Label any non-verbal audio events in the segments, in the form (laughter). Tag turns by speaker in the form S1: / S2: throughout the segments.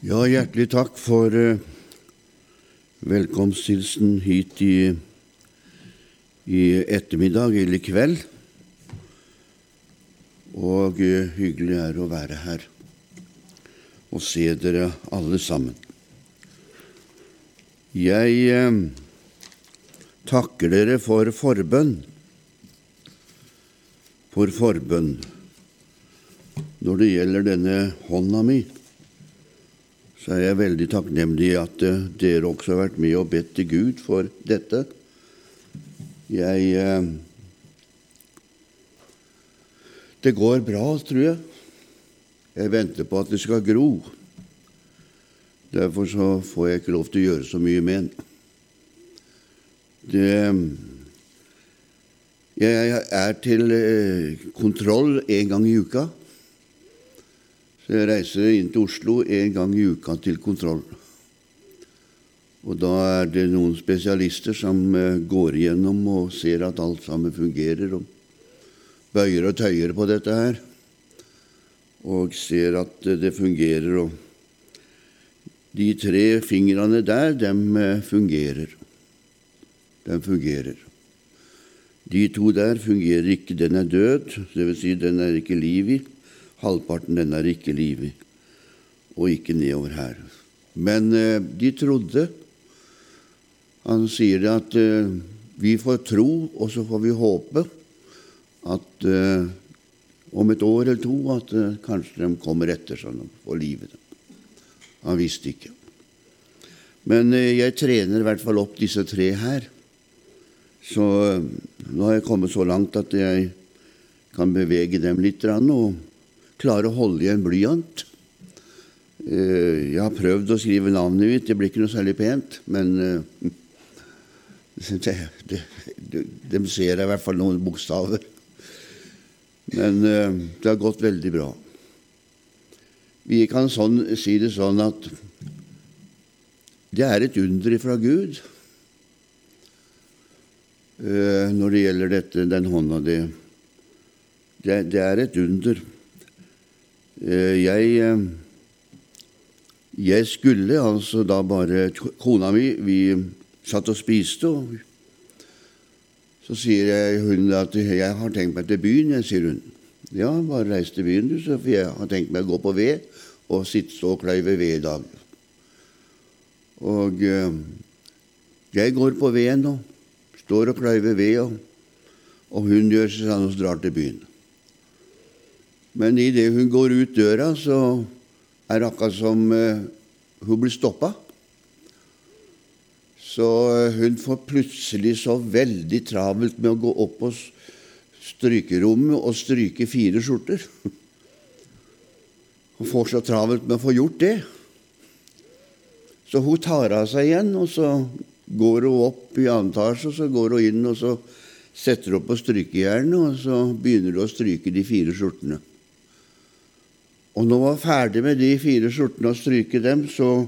S1: Ja, hjertelig takk for uh, velkomsthilsen hit i, i, ettermiddag eller kveld. Og uh, hyggelig er det å være her og se dere alle sammen. Jeg eh, takker dere for forbønn. For forbønn når det gjelder denne hånda mi så er jeg veldig takknemlig at uh, dere også har vært med og bedt til Gud for dette. Jeg uh, Det går bra, tror jeg. Jeg venter på at det skal gro. Derfor så får jeg ikke lov til å gjøre så mye med den. Det Jeg er til kontroll en gang i uka. Så jeg reiser inn til Oslo en gang i uka til kontroll. Og da er det noen spesialister som eh, går igjennom og ser at alt sammen fungerer, og bøyer og tøyer på dette her, og ser at det fungerer. Og de tre fingrene der, dem eh, fungerer. De fungerer. De to der fungerer ikke. Den er død, dvs. Si den er ikke liv i. Halvparten den er ikke livet og ikke nedover her. Men eh, de trodde. Han sier det at eh, vi får tro, og så får vi håpe at eh, om et år eller to at eh, kanskje de kommer etter sånn og får livet. Han visste ikke. Men eh, jeg trener i hvert fall opp disse tre her. Så eh, nå har jeg kommet så langt at jeg kan bevege dem litt. Og klare å holde i en blyant. Eh, jeg har prøvd å skrive navnet mitt, det blir ikke noe særlig pent, men eh, (laughs) det, det, det, de ser i hvert fall noen bokstaver. Men eh, det har gått veldig bra. Vi kan sånn, si det sånn at det er et under fra Gud når det gjelder dette, den hånda di. Det, det er et under. Eh, jeg, eh, jeg skulle altså da bare Kona mi Vi satt og spiste, og så sier jeg hun at 'jeg har tenkt meg til byen', sier hun. 'Ja, bare reis til byen, du, for jeg har tenkt meg å gå på ved og sitte og kløyve ved i dag'. Og eh, jeg går på veden og står og kløyver ved, og, og hun gjør seg sånn og drar til byen. Men idet hun går ut døra, så er det akkurat som uh, hun blir stoppa. Så uh, hun får plutselig så veldig travelt med å gå opp på strykerommet og stryke fire skjorter. Hun får så travelt med å få gjort det. Så hun tar av seg igjen, og så går hun opp i annen etasje, og så går hun inn og så setter hun på strykejernet, og så begynner hun å stryke de fire skjortene. Og når hun var ferdig med de fire skjortene og stryker dem, så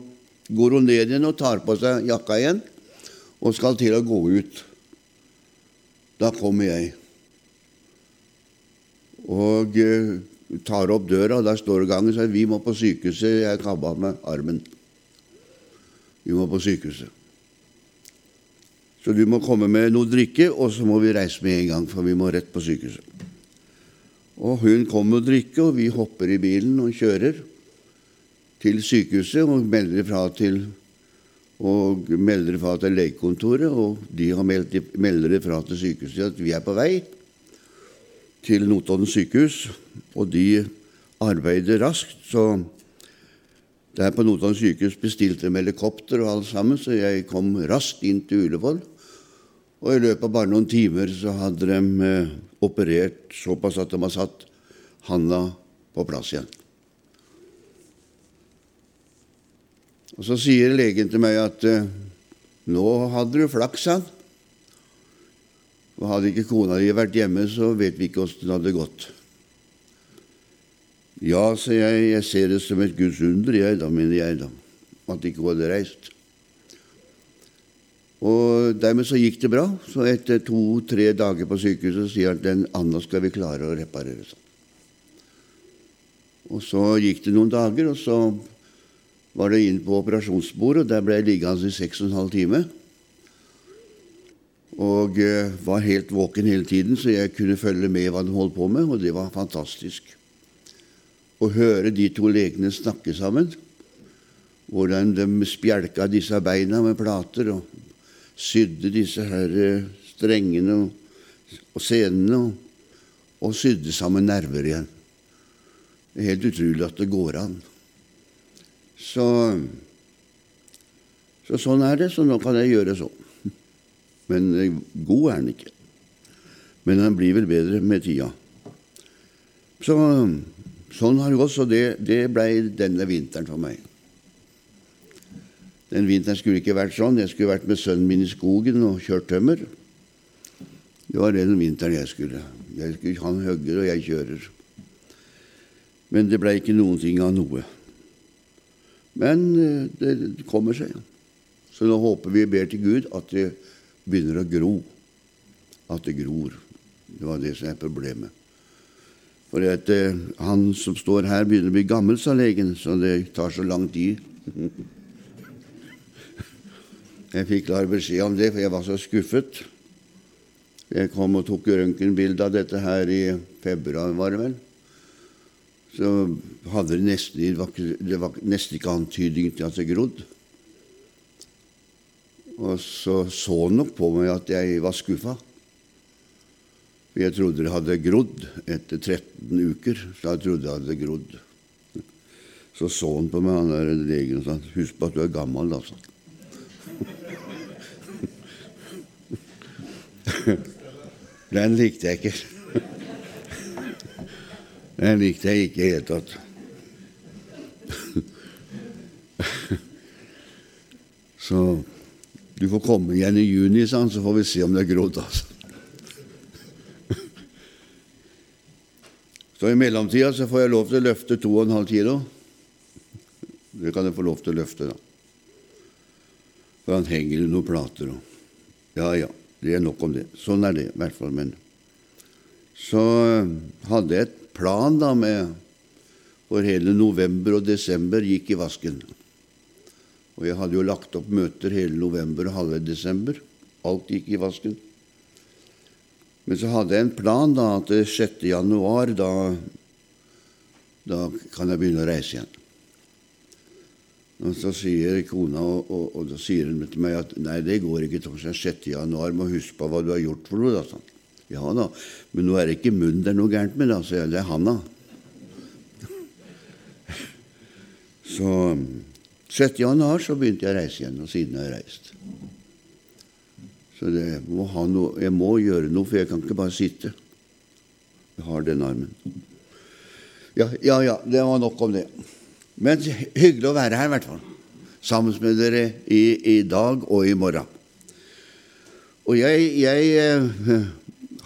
S1: går hun ned igjen og tar på seg jakka igjen og skal til å gå ut. Da kommer jeg og uh, tar opp døra, og der står gangen og sier vi må på sykehuset. Jeg kabba med armen. Vi må på sykehuset. Så du må komme med noe drikke, og så må vi reise med en gang, for vi må rett på sykehuset. Og hun kommer og drikker, og vi hopper i bilen og kjører til sykehuset og melder ifra til og melder ifra til legekontoret, og de meldt, melder ifra til sykehuset at vi er på vei til Notodden sykehus, og de arbeider raskt. Så der på Notodden sykehus bestilte de helikopter og alt sammen, så jeg kom raskt inn til Ullevål. Og i løpet av bare noen timer så hadde de eh, operert såpass at de har satt handa på plass igjen. Og Så sier legen til meg at eh, nå hadde du flaks, han. Og hadde ikke kona di vært hjemme, så vet vi ikke åssen det hadde gått. Ja, sier jeg, jeg ser det som et Guds under, jeg da, mener jeg da, at ikke hun hadde reist. Og Dermed så gikk det bra. Så etter to-tre dager på sykehuset sier han at den Anna skal vi klare å reparere. sånn. Og Så gikk det noen dager, og så var det inn på operasjonsbordet, og der ble jeg liggende i seks og en halv time. Og eh, var helt våken hele tiden, så jeg kunne følge med hva de holdt på med, og det var fantastisk. Å høre de to legene snakke sammen, hvordan de spjelka disse beina med plater og sydde disse her eh, strengene og, senene og, og sydde sammen nerver igjen. Det er helt utrolig at det går an. Så, så sånn er det, så nå kan jeg gjøre sånn. (laughs) Men eh, god er han ikke. Men han blir vel bedre med tida. Så sånn har det gått, så det, det blei denne vinteren for meg. Den vinteren skulle ikke vært sånn. Jeg skulle vært med sønnen min i skogen og kjørt tømmer. Det var den vinteren jeg skulle. Jeg skulle Han hogger, og jeg kjører. Men det blei ikke noen ting av noe. Men eh, det kommer seg. Så nå håper vi og ber til Gud at det begynner å gro. At det gror. Det var det som er problemet. For at, eh, han som står her, begynner å bli gammel, sa legen, så det tar så lang tid. (laughs) Jeg fikk klar beskjed om det, for jeg var så skuffet. Jeg kom og tok røntgenbilde av dette her i februar, var det vel. Så hadde det nesten, det var, nesten ikke antydning til at det grodde. Og så så han nok på meg at jeg var skuffa. Jeg trodde det hadde grodd etter 13 uker. Så jeg trodde det hadde grodd. Så så han på meg, han der legen, og sa 'Husk på at du er gammel', altså. (laughs) Den likte jeg ikke. (laughs) Den likte jeg ikke i det hele tatt. (laughs) Så du får komme igjen i juni, så får vi se om det er grodd. Altså. Så i mellomtida så får jeg lov til å løfte 2,5 kilo. Det kan jeg få lov til å løfte, da. For han henger i noen plater og Ja, ja. Det er nok om det. Sånn er det i hvert fall. Men så eh, hadde jeg et plan da med For hele november og desember gikk i vasken. Og jeg hadde jo lagt opp møter hele november og halve desember. Alt gikk i vasken. Men så hadde jeg en plan da at 6. januar, da, da kan jeg begynne å reise igjen. Og Så sier kona, og, og, og da sier hun til meg at nei, det går ikke torsdag 6. januar, må huske på hva du har gjort for noe. da, sånn. Ja da, men nå er det ikke munnen det er noe gærent med, da, så det er handa. (laughs) Så 6. januar så begynte jeg å reise igjen, og siden har jeg reist. Så det må noe, jeg må gjøre noe, for jeg kan ikke bare sitte. Jeg har den armen. Ja, ja, ja, det var nok om det. Men hyggelig å være her, i hvert fall. Sammen med dere i, i dag og i morgen. Og jeg, jeg eh,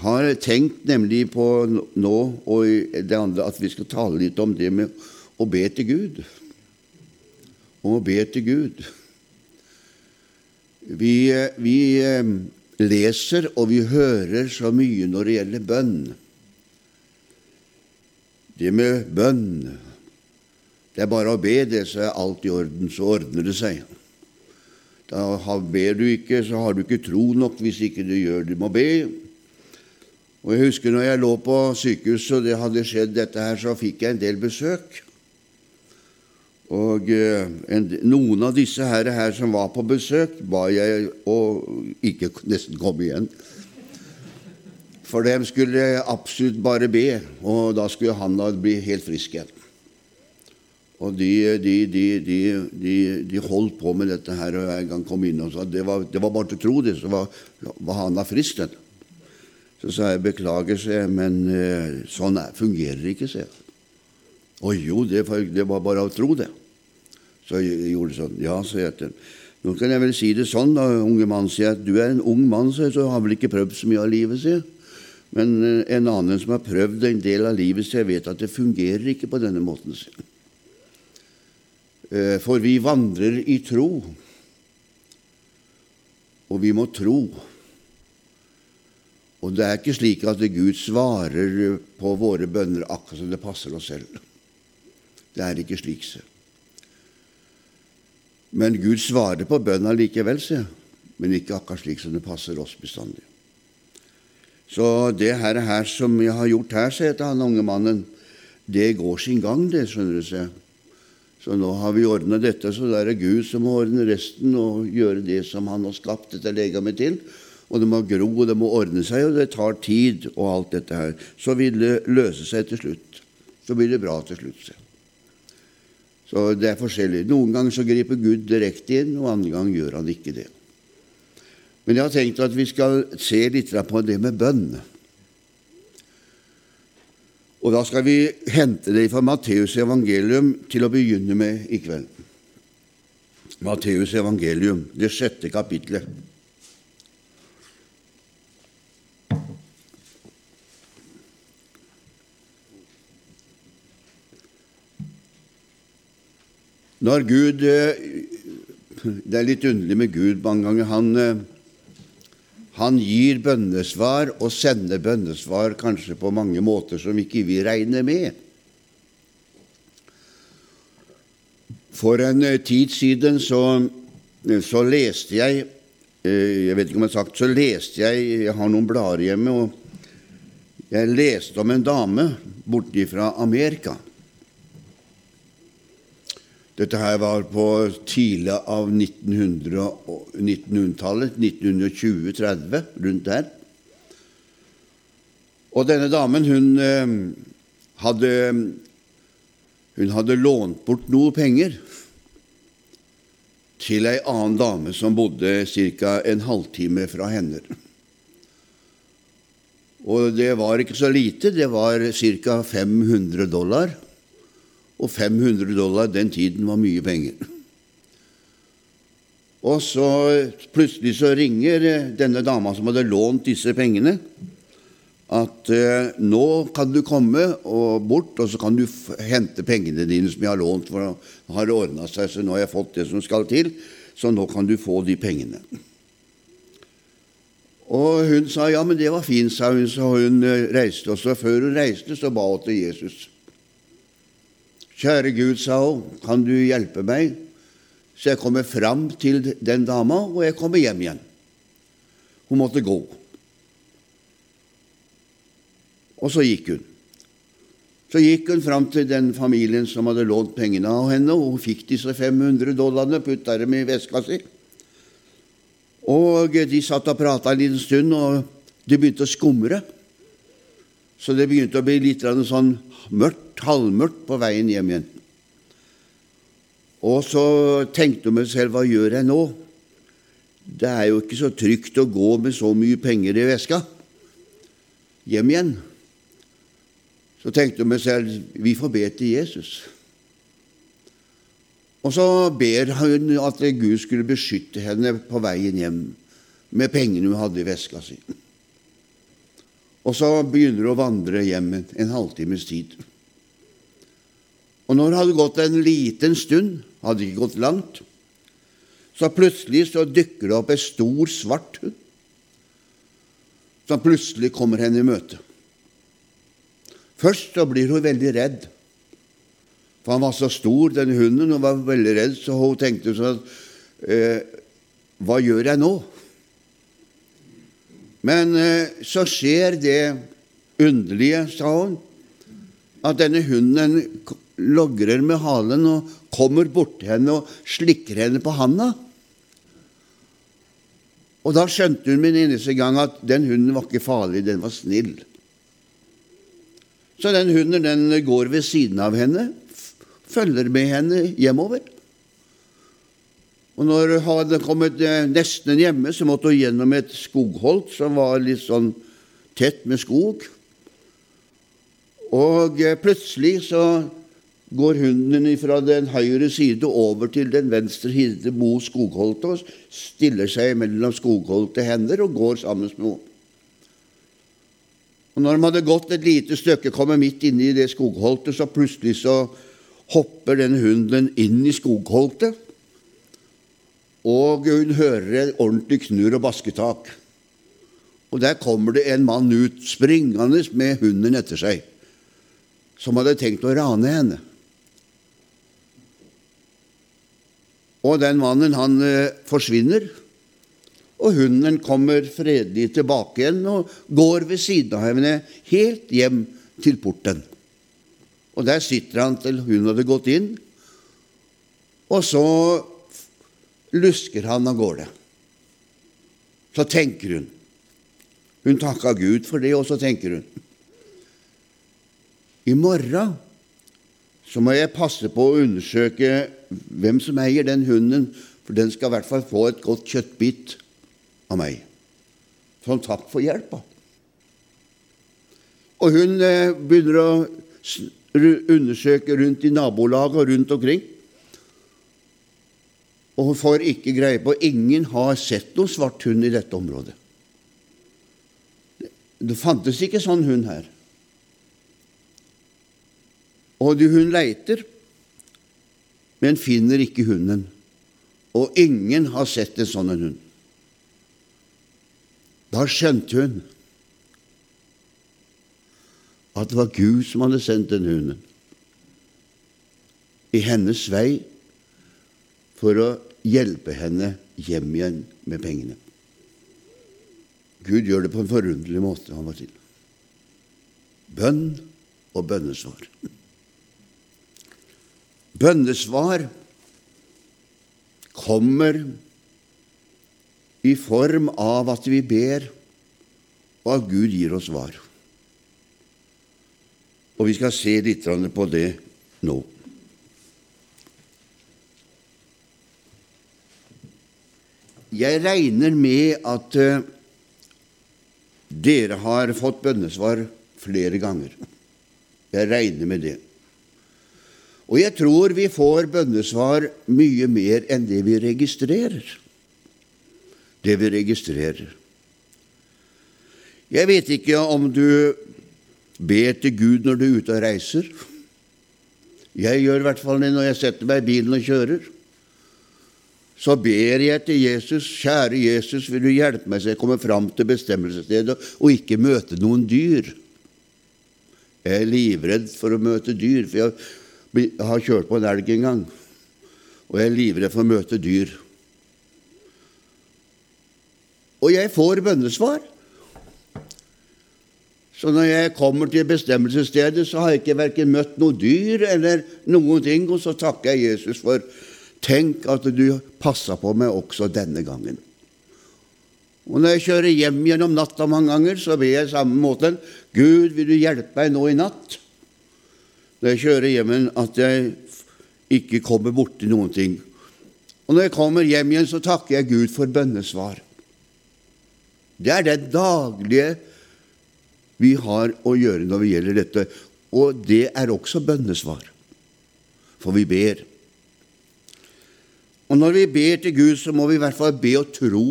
S1: har tenkt nemlig på nå og det andre at vi skal tale litt om det med å be til Gud. Om å be til Gud. Vi, eh, vi eh, leser og vi hører så mye når det gjelder bønn. Det med bønn det er bare å be, det, så er alt i orden. Så ordner det seg. Da ber du ikke, så har du ikke tro nok hvis ikke du gjør det. Du må be. Og Jeg husker når jeg lå på sykehuset og det hadde skjedd dette her, så fikk jeg en del besøk. Og eh, en, noen av disse her, her som var på besøk, ba jeg å ikke nesten komme igjen. For dem skulle jeg absolutt bare be, og da skulle han da bli helt frisk igjen. Og de, de, de, de, holdt på med dette her, og jeg en gang kom inn og sa det var, det var bare til å tro det, så var, var han av frisk. Den. Så sa jeg beklager, se, men eh, sånn er, fungerer ikke, sa jeg. Å jo, det, det, var bare å tro det. Så jeg gjorde sånn. Ja, sa jeg til Nå kan jeg vel si det sånn, da, unge mann, sier jeg. Du er en ung mann, så, så har vel ikke prøvd så mye av livet, sier jeg. Men eh, en annen som har prøvd en del av livet, sier jeg vet at det fungerer ikke på denne måten, sier jeg. Eh, for vi vandrer i tro, og vi må tro. Og det er ikke slik at Gud svarer på våre bønner akkurat som det passer oss selv. Det er ikke slik. Men Gud svarer på bønna likevel, jeg. Men ikke akkurat slik som det passer oss bestandig. Så det her, her som jeg har gjort her, jeg til han unge mannen, det går sin gang, det, skjønner du. seg. Så nå har vi ordna dette, så det er Gud som må ordne resten og gjøre det som Han har skapt dette legemet til. Og det må gro, og det må ordne seg, og det tar tid og alt dette her. Så vil det løse seg til slutt. Så blir det bra til slutt. Så det er forskjellig. Noen ganger så griper Gud direkte inn, og andre ganger gjør han ikke det. Men jeg har tenkt at vi skal se litt på det med bønn. Og da skal vi hente det fra Matteus evangelium til å begynne med i kveld. Matteus evangelium, det sjette kapitlet. Når Gud eh, Det er litt underlig med Gud mange ganger. Han eh, han gir bønnesvar og sender bønnesvar kanskje på mange måter som ikke vi regner med. For en eh, tid siden så, eh, så leste jeg eh, Jeg vet ikke om jeg har sagt så leste jeg Jeg har noen blader hjemme, og jeg leste om en dame borte fra Amerika. Dette her var på tidlig av 1900-tallet, 1920-30, rundt der. Og denne damen, hun eh, hadde, hun hadde lånt bort noe penger til ei annen dame som bodde ca. en halvtime fra henne. Og det var ikke så lite, det var ca. 500 dollar og 500 dollar den tiden var mye penger. Og så plutselig så ringer eh, denne dama som hadde lånt disse pengene, at eh, nå kan du komme og bort, og så kan du hente pengene dine som jeg har lånt, for nå har det ordna seg, så nå har jeg fått det som skal til, så nå kan du få de pengene. Og hun sa ja, men det var fint, sa hun, så hun eh, reiste. Og så før hun reiste, så ba hun til Jesus. Kjære Gud, sa hun, kan du hjelpe meg så jeg kommer fram til den dama, og jeg kommer hjem igjen. Hun måtte gå. Og så gikk hun. Så gikk hun fram til den familien som hadde lånt pengene av henne, og hun fikk disse 500 dollarene, putta dem i veska si. Og de satt og prata en liten stund, og det begynte å skumre. Så det begynte å bli litt sånn mørkt halvmørkt på veien hjem igjen. Og så tenkte hun meg selv hva gjør jeg nå? Det er jo ikke så trygt å gå med så mye penger i veska hjem igjen. Så tenkte hun meg selv vi får be til Jesus. Og så ber hun at Gud skulle beskytte henne på veien hjem med pengene hun hadde i veska si. Og så begynner hun å vandre hjem en halvtimes tid. Og når det hadde gått en liten stund, hadde ikke gått langt, så plutselig så dykker det opp en stor, svart hund som plutselig kommer henne i møte. Først så blir hun veldig redd, for han var så stor, denne hunden, og var veldig redd, så hun tenkte sånn eh, Hva gjør jeg nå? Men eh, så skjer det underlige, sa hun, at denne hunden logrer med halen og kommer borti henne og slikker henne på handa. Og da skjønte hun min eneste gang at den hunden var ikke farlig, den var snill. Så den hunden den går ved siden av henne, følger med henne hjemover. Og når hun hadde kommet eh, nesten hjemme, så måtte hun gjennom et skogholt som var litt sånn tett med skog. Og eh, plutselig så går hunden fra den høyre side over til den venstre side mot skogholtet og stiller seg mellom skogholte hender og går sammen med henne. Og Når de hadde gått et lite stykke, kommer midt inne i det skogholtet, så plutselig så hopper den hunden inn i skogholtet, og hun hører et ordentlig knurr og basketak. Og der kommer det en mann ut, springende med hunden etter seg, som hadde tenkt å rane henne. Og den mannen, han eh, forsvinner. Og hunden kommer fredelig tilbake igjen og går ved siden av henne helt hjem til porten. Og der sitter han til hun hadde gått inn, og så lusker han av gårde. Så tenker hun. Hun takka Gud for det, og så tenker hun I morgen så må jeg passe på å undersøke hvem som eier den hunden, for den skal i hvert fall få et godt kjøttbit av meg, som takk for hjelpa. Og hun eh, begynner å undersøke rundt i nabolaget og rundt omkring. Og hun får ikke greie på Ingen har sett noen svart hund i dette området. Det fantes ikke sånn hund her. Og hun leiter, men finner ikke hunden. Og ingen har sett en sånn hund. Da skjønte hun at det var Gud som hadde sendt den hunden i hennes vei for å hjelpe henne hjem igjen med pengene. Gud gjør det på en forunderlig måte han var til. Bønn og bønnesvar. Bønnesvar kommer i form av at vi ber, og at Gud gir oss svar. Og vi skal se litt på det nå. Jeg regner med at uh, dere har fått bønnesvar flere ganger. Jeg regner med det. Og jeg tror vi får bønnesvar mye mer enn det vi registrerer det vi registrerer. Jeg vet ikke om du ber til Gud når du er ute og reiser. Jeg gjør i hvert fall det når jeg setter meg i bilen og kjører. Så ber jeg til Jesus, kjære Jesus, vil du hjelpe meg så jeg kommer fram til bestemmelsesstedet og ikke møte noen dyr. Jeg er livredd for å møte dyr, for jeg har kjørt på en elg en gang, og jeg er livredd for å møte dyr. Og jeg får bønnesvar. Så når jeg kommer til bestemmelsesstedet, så har jeg ikke verken møtt noe dyr eller noen ting, og så takker jeg Jesus for Tenk at du passa på meg også denne gangen. Og når jeg kjører hjem gjennom natta mange ganger, så ber jeg samme måten Gud, vil du hjelpe meg nå i natt? Når jeg kjører hjem, at jeg ikke kommer borti noen ting. Og når jeg kommer hjem igjen, så takker jeg Gud for bønnesvar. Det er det daglige vi har å gjøre når det gjelder dette. Og det er også bønnesvar, for vi ber. Og når vi ber til Gud, så må vi i hvert fall be og tro.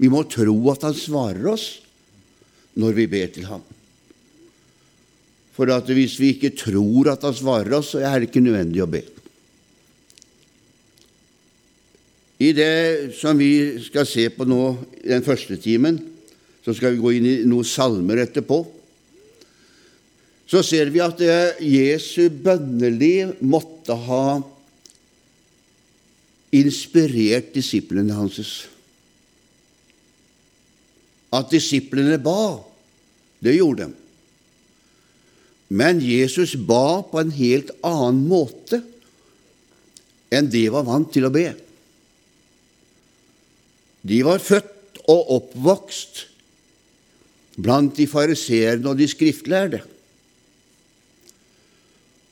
S1: Vi må tro at Han svarer oss når vi ber til Ham. For at hvis vi ikke tror at Han svarer oss, så er det ikke nødvendig å be. I det som vi skal se på nå den første timen, så skal vi gå inn i noen salmer etterpå. Så ser vi at Jesu bønneliv måtte ha inspirert disiplene hans. At disiplene ba, det gjorde de. Men Jesus ba på en helt annen måte enn de var vant til å be. De var født og oppvokst blant de fariseerne og de skriftlærde.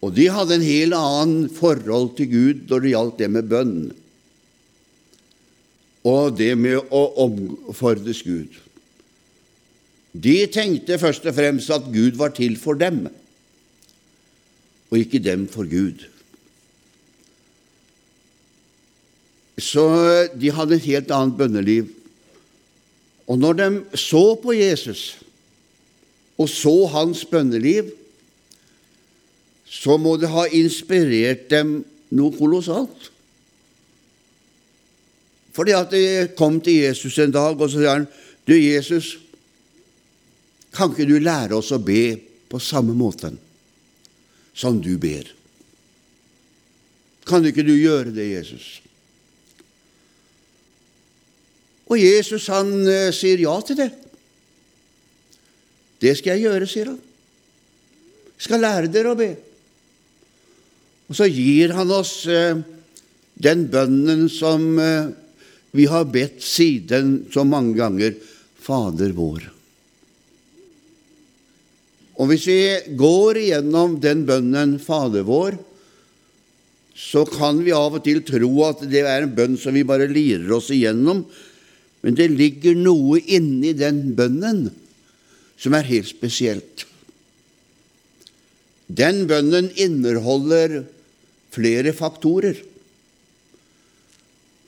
S1: Og de hadde en helt annen forhold til Gud når det gjaldt det med bønn og det med å omfordres Gud. De tenkte først og fremst at Gud var til for dem, og ikke dem for Gud. Så de hadde et helt annet bønneliv. Og når de så på Jesus og så hans bønneliv, så må det ha inspirert dem noe kolossalt. Fordi at de kom til Jesus en dag, og så sier han, 'Du, Jesus, kan ikke du lære oss å be på samme måten som du ber. Kan ikke du gjøre det, Jesus? Og Jesus han eh, sier ja til det. Det skal jeg gjøre, sier han. Jeg skal lære dere å be. Og så gir han oss eh, den bønnen som eh, vi har bedt siden så mange ganger, Fader vår. Og hvis vi går igjennom den bønnen Fader vår, så kan vi av og til tro at det er en bønn som vi bare lirer oss igjennom, men det ligger noe inni den bønnen som er helt spesielt. Den bønnen inneholder flere faktorer.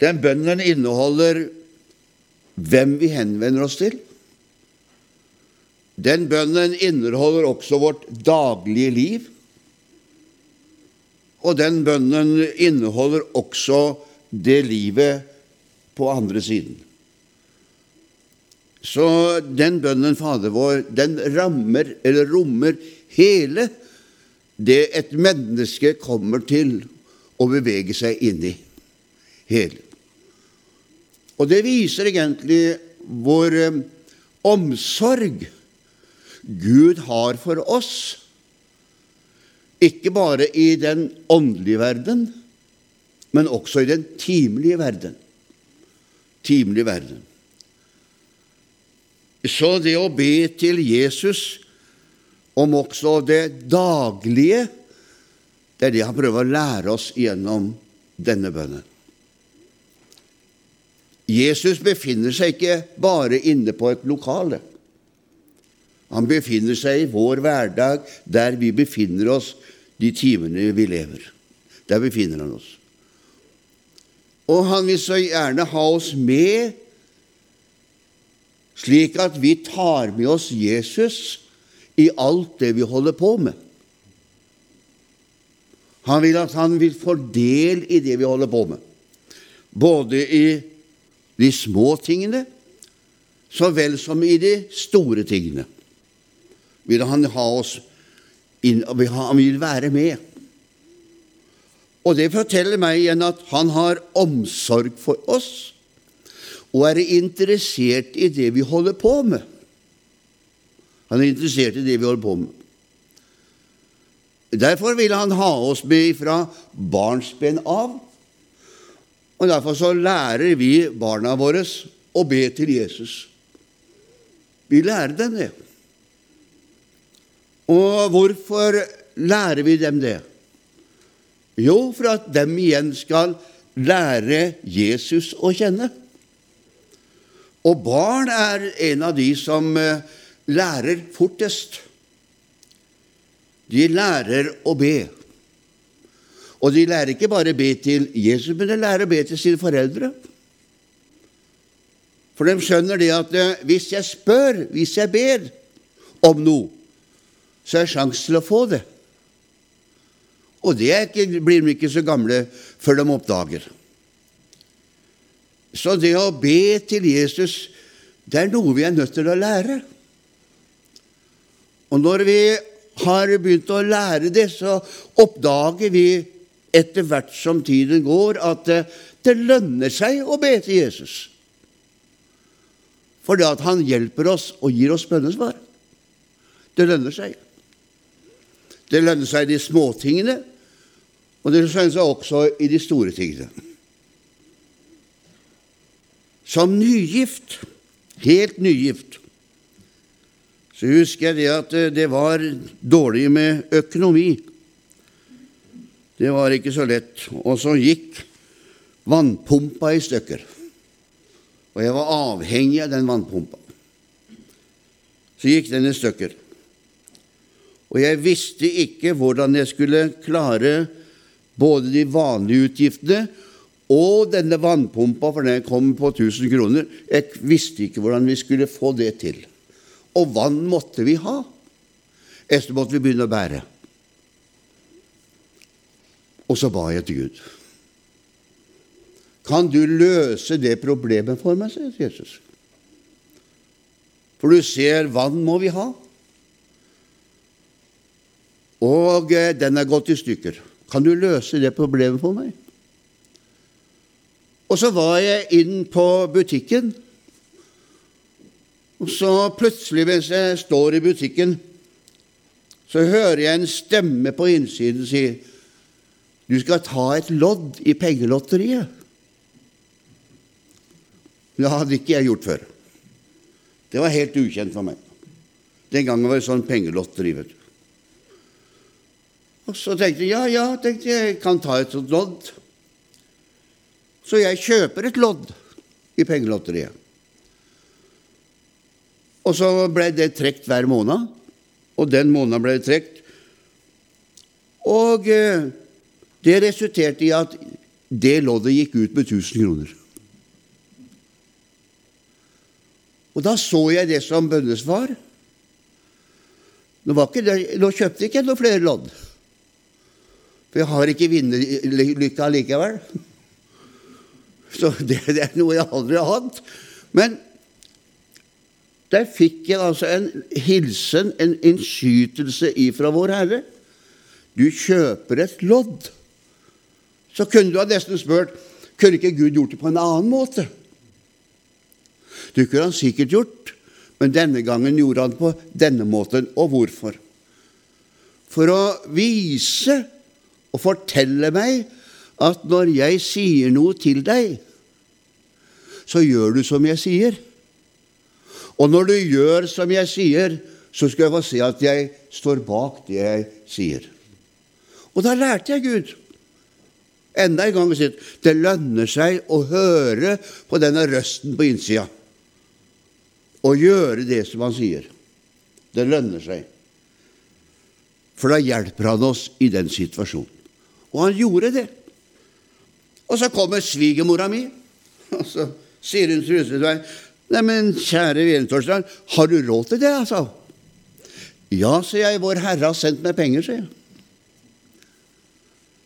S1: Den bønnen inneholder hvem vi henvender oss til. Den bønnen inneholder også vårt daglige liv. Og den bønnen inneholder også det livet på andre siden. Så den bønnen, Fader vår, den rammer, eller rommer, hele det et menneske kommer til å bevege seg inn i. Hele. Og det viser egentlig vår eh, omsorg Gud har for oss, ikke bare i den åndelige verden, men også i den timelige verden. Timelige verden. Så det å be til Jesus om også det daglige, det er det han prøver å lære oss gjennom denne bønnen. Jesus befinner seg ikke bare inne på et lokale. Han befinner seg i vår hverdag, der vi befinner oss de timene vi lever. Der befinner han oss. Og han vil så gjerne ha oss med, slik at vi tar med oss Jesus i alt det vi holder på med. Han vil at han vil få del i det vi holder på med, både i de små tingene så vel som i de store tingene. Vil han ha oss inn, Han vil være med. Og det forteller meg igjen at han har omsorg for oss og er interessert i det vi holder på med. Han er interessert i det vi holder på med. Derfor vil han ha oss med fra barnsben av og Derfor så lærer vi barna våre å be til Jesus. Vi lærer dem det. Og hvorfor lærer vi dem det? Jo, for at dem igjen skal lære Jesus å kjenne. Og barn er en av de som eh, lærer fortest. De lærer å be. Og de lærer ikke bare å be til Jesus, men de lærer å be til sine foreldre. For de skjønner det at eh, hvis jeg spør, hvis jeg ber om noe, så er det sjanse til å få det. Og det ikke, blir de ikke så gamle før de oppdager. Så det å be til Jesus, det er noe vi er nødt til å lære. Og når vi har begynt å lære det, så oppdager vi etter hvert som tiden går, at det lønner seg å be til Jesus. Fordi at han hjelper oss og gir oss bønnesvar. Det lønner seg. Det lønner seg i de småtingene, og det lønner seg også i de store tingene. Som nygift, helt nygift, så husker jeg det at det var dårlig med økonomi. Det var ikke så lett. Og så gikk vannpumpa i stykker. Og jeg var avhengig av den vannpumpa. Så gikk den i stykker. Og jeg visste ikke hvordan jeg skulle klare både de vanlige utgiftene og denne vannpumpa, for den kom på 1000 kroner. Jeg visste ikke hvordan vi skulle få det til. Og vann måtte vi ha. Etter måtte vi begynne å bære. Og så ba jeg til Gud. Kan du løse det problemet for meg, sier Jesus. For du ser, vann må vi ha. Og eh, den er gått i stykker. Kan du løse det problemet for meg? Og så var jeg inn på butikken Og så plutselig, mens jeg står i butikken, så hører jeg en stemme på innsiden si du skal ta et lodd i pengelotteriet. Det hadde ikke jeg gjort før. Det var helt ukjent for meg. Den gangen var det sånn pengelotteri. vet du. Og så tenkte jeg ja, ja, tenkte jeg, jeg kan ta et sånt lodd. Så jeg kjøper et lodd i pengelotteriet. Og så ble det trukket hver måned, og den måneden ble det trukket. Og eh, det resulterte i at det loddet gikk ut med 1000 kroner. Og da så jeg det som bønnesvar. Nå, det, nå kjøpte jeg ikke noe flere lodd, for jeg har ikke vinnerlykka likevel. Så det, det, er noe jeg aldri har hatt. Men der fikk jeg altså en hilsen, en innskytelse ifra Vår Herre. Du kjøper et lodd. Så kunne du ha nesten spurt kunne ikke Gud gjort det på en annen måte. Det kunne han sikkert gjort, men denne gangen gjorde han på denne måten. Og hvorfor? For å vise og fortelle meg at når jeg sier noe til deg, så gjør du som jeg sier. Og når du gjør som jeg sier, så skal jeg få se at jeg står bak det jeg sier. Og da lærte jeg Gud. Enda en gang sitt. Det lønner seg å høre på denne røsten på innsida og gjøre det som han sier. Det lønner seg. For da hjelper han oss i den situasjonen. Og han gjorde det. Og så kommer svigermora mi, og så sier hun til meg Neimen, kjære Virentorstein, har du råd til det, altså? Ja, sier jeg, Vår Herre har sendt meg penger, sier jeg.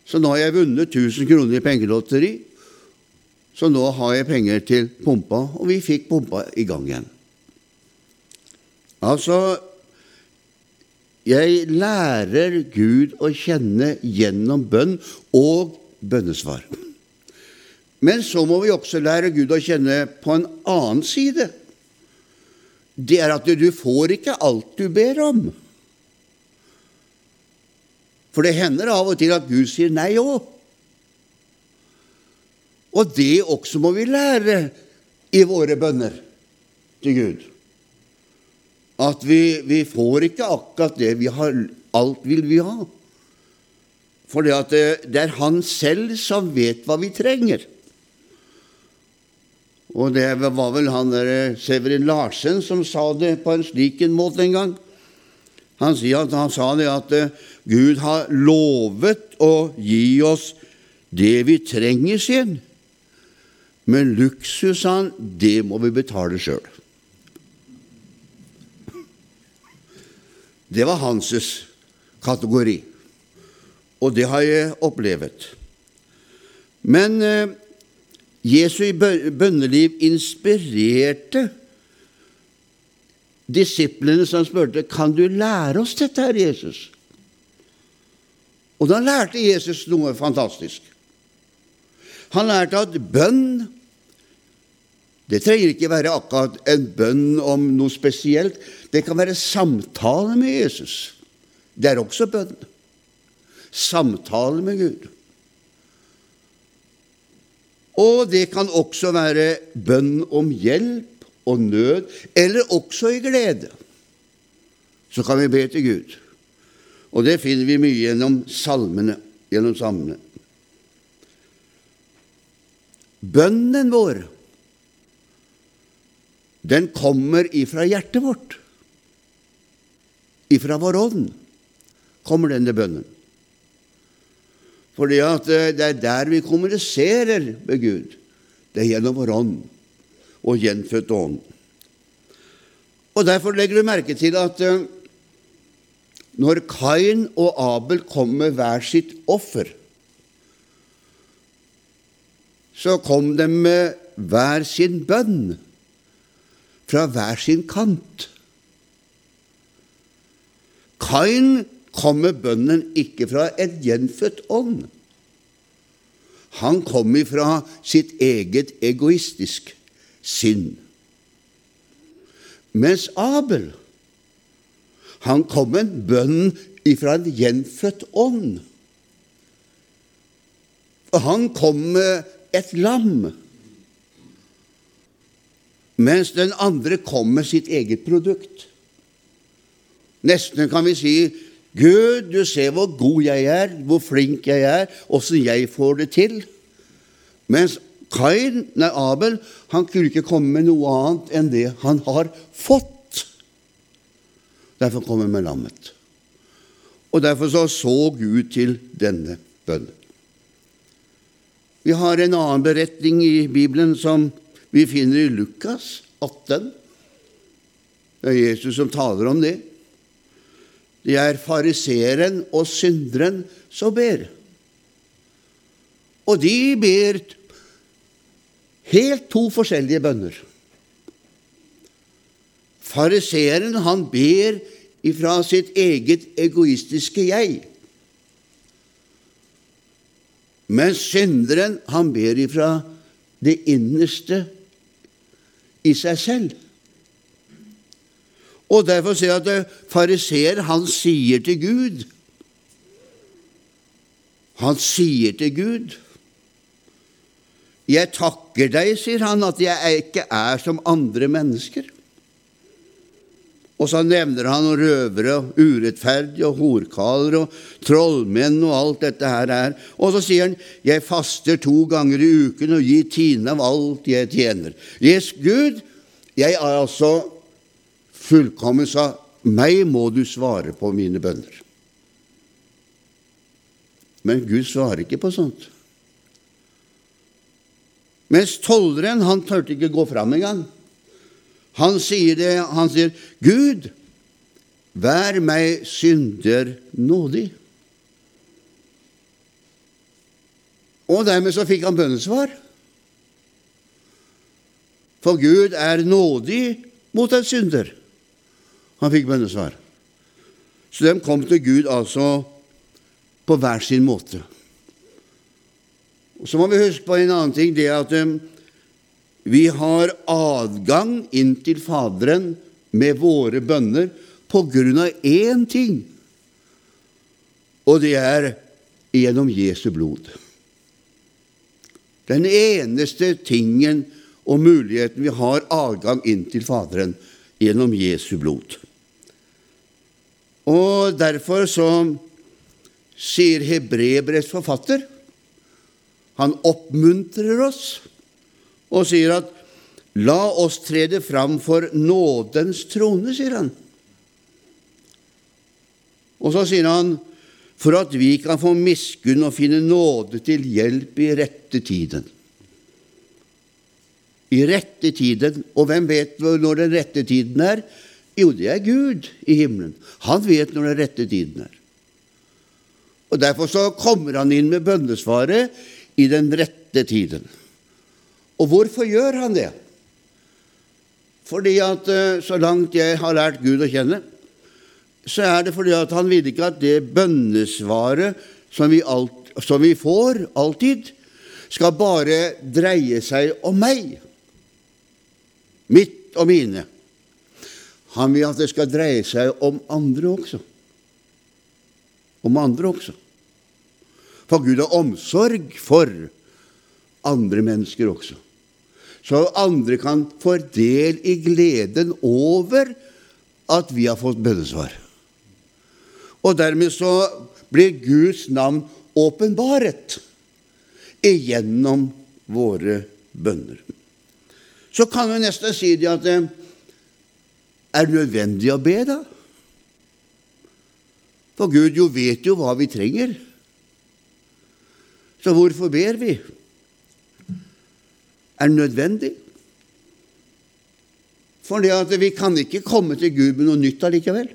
S1: Så nå har jeg vunnet 1000 kroner i pengelotteri, så nå har jeg penger til pumpa, og vi fikk pumpa i gang igjen. Altså, jeg lærer Gud å kjenne gjennom bønn og bønnesvar. Men så må vi også lære Gud å kjenne på en annen side. Det er at du får ikke alt du ber om. For det hender av og til at Gud sier nei òg. Og det også må vi lære i våre bønner til Gud. At vi, vi får ikke akkurat det vi har Alt vil vi ha. For det, det, er Han selv som vet hva vi trenger. Og det var vel han der eh, Severin Larsen som sa det på en slik en måte en gang. Han, han sa det at eh, Gud har lovet å gi oss det vi trenger, sin. Men luksus, han, det må vi betale sjøl. Det var hans kategori, og det har jeg opplevd. Men eh, Jesu bønneliv inspirerte disiplene som spurte kan du lære oss dette, her, Jesus. Og da lærte Jesus noe fantastisk. Han lærte at bønn det trenger ikke være akkurat en bønn om noe spesielt. Det kan være samtale med Jesus. Det er også bønn. Samtale med Gud. Og det kan også være bønn om hjelp og nød, eller også i glede. Så kan vi be til Gud. Og det finner vi mye gjennom salmene. Gjennom salmene. Bønnen vår, den kommer ifra hjertet vårt. Ifra vår ånd kommer denne bønnen. Fordi at eh, det er der vi kommuniserer med Gud. Det er gjennom vår ånd og gjenfødt ånd. Og Derfor legger du merke til at eh, når Kain og Abel kom med hver sitt offer, så kom de med hver sin bønn fra hver sin kant. Kain kom med bønnen ikke fra et gjenfødt ånd. Han kom ifra sitt eget egoistisk sinn. Mens Abel, han kom med en bønn ifra en gjenfødt ånd. Og han kom med et lam, mens den andre kom med sitt eget produkt. Nesten kan vi si Gud, du ser hvor god jeg er, hvor flink jeg er, åssen jeg får det til. Mens Kain, nei, Abel han kunne ikke komme med noe annet enn det han har fått. Derfor kom han med lammet. Og Derfor så, så Gud til denne bønnen. Vi har en annen beretning i Bibelen som vi finner i Lukas 18. Det er Jesus som taler om det. Det er fariseeren og synderen som ber. Og de ber helt to forskjellige bønner. Fariseeren, han ber ifra sitt eget egoistiske jeg. Mens synderen, han ber ifra det innerste i seg selv. Og Derfor sier jeg at eh, fariseer, han sier til Gud Han sier til Gud Jeg takker deg, sier han, at jeg ikke er som andre mennesker. Og så nevner han røvere og urettferdige og horkaler og trollmenn og alt dette her er. Og så sier han, 'Jeg faster to ganger i uken og gir tiende av alt jeg tjener'. Yes, Gud, jeg er altså fullkommen sa, 'Meg må du svare på mine bønner'. Men Gud svarer ikke på sånt. Mens tolleren han turte ikke gå fram engang. Han sier det, han sier, 'Gud, vær meg synder nådig'. Og dermed så fikk han bønnesvar. For Gud er nådig mot en synder. Han fikk bønnesvar. Så de kom til Gud altså på hver sin måte. Og Så må vi huske på en annen ting, det at um, vi har adgang inn til Faderen med våre bønner på grunn av én ting, og det er gjennom Jesu blod. Den eneste tingen og muligheten vi har adgang inn til Faderen gjennom Jesu blod. Og derfor så sier Hebrebrevets forfatter Han oppmuntrer oss og sier at La oss trede fram for nådens trone, sier han. Og så sier han for at vi kan få miskunn og finne nåde til hjelp i rette tiden. I rette tiden. Og hvem vet når den rette tiden er? Jo, det er Gud i himmelen. Han vet når den rette tiden er. Og Derfor så kommer han inn med bønnesvaret i den rette tiden. Og hvorfor gjør han det? Fordi at eh, så langt jeg har lært Gud å kjenne, så er det fordi at han vil ikke at det bønnesvaret som vi, alt, som vi får alltid, skal bare dreie seg om meg, mitt og mine. Han vil at det skal dreie seg om andre også. Om andre også. For Gud har omsorg for andre mennesker også. Så andre kan få del i gleden over at vi har fått bønnesvar. Og dermed så blir Guds navn åpenbaret igjennom våre bønner. Så kan vi nesten si det at det er nødvendig å be, da? For Gud jo vet jo hva vi trenger. Så hvorfor ber vi? Er det nødvendig? Fordi at vi kan ikke komme til Gud med noe nytt allikevel.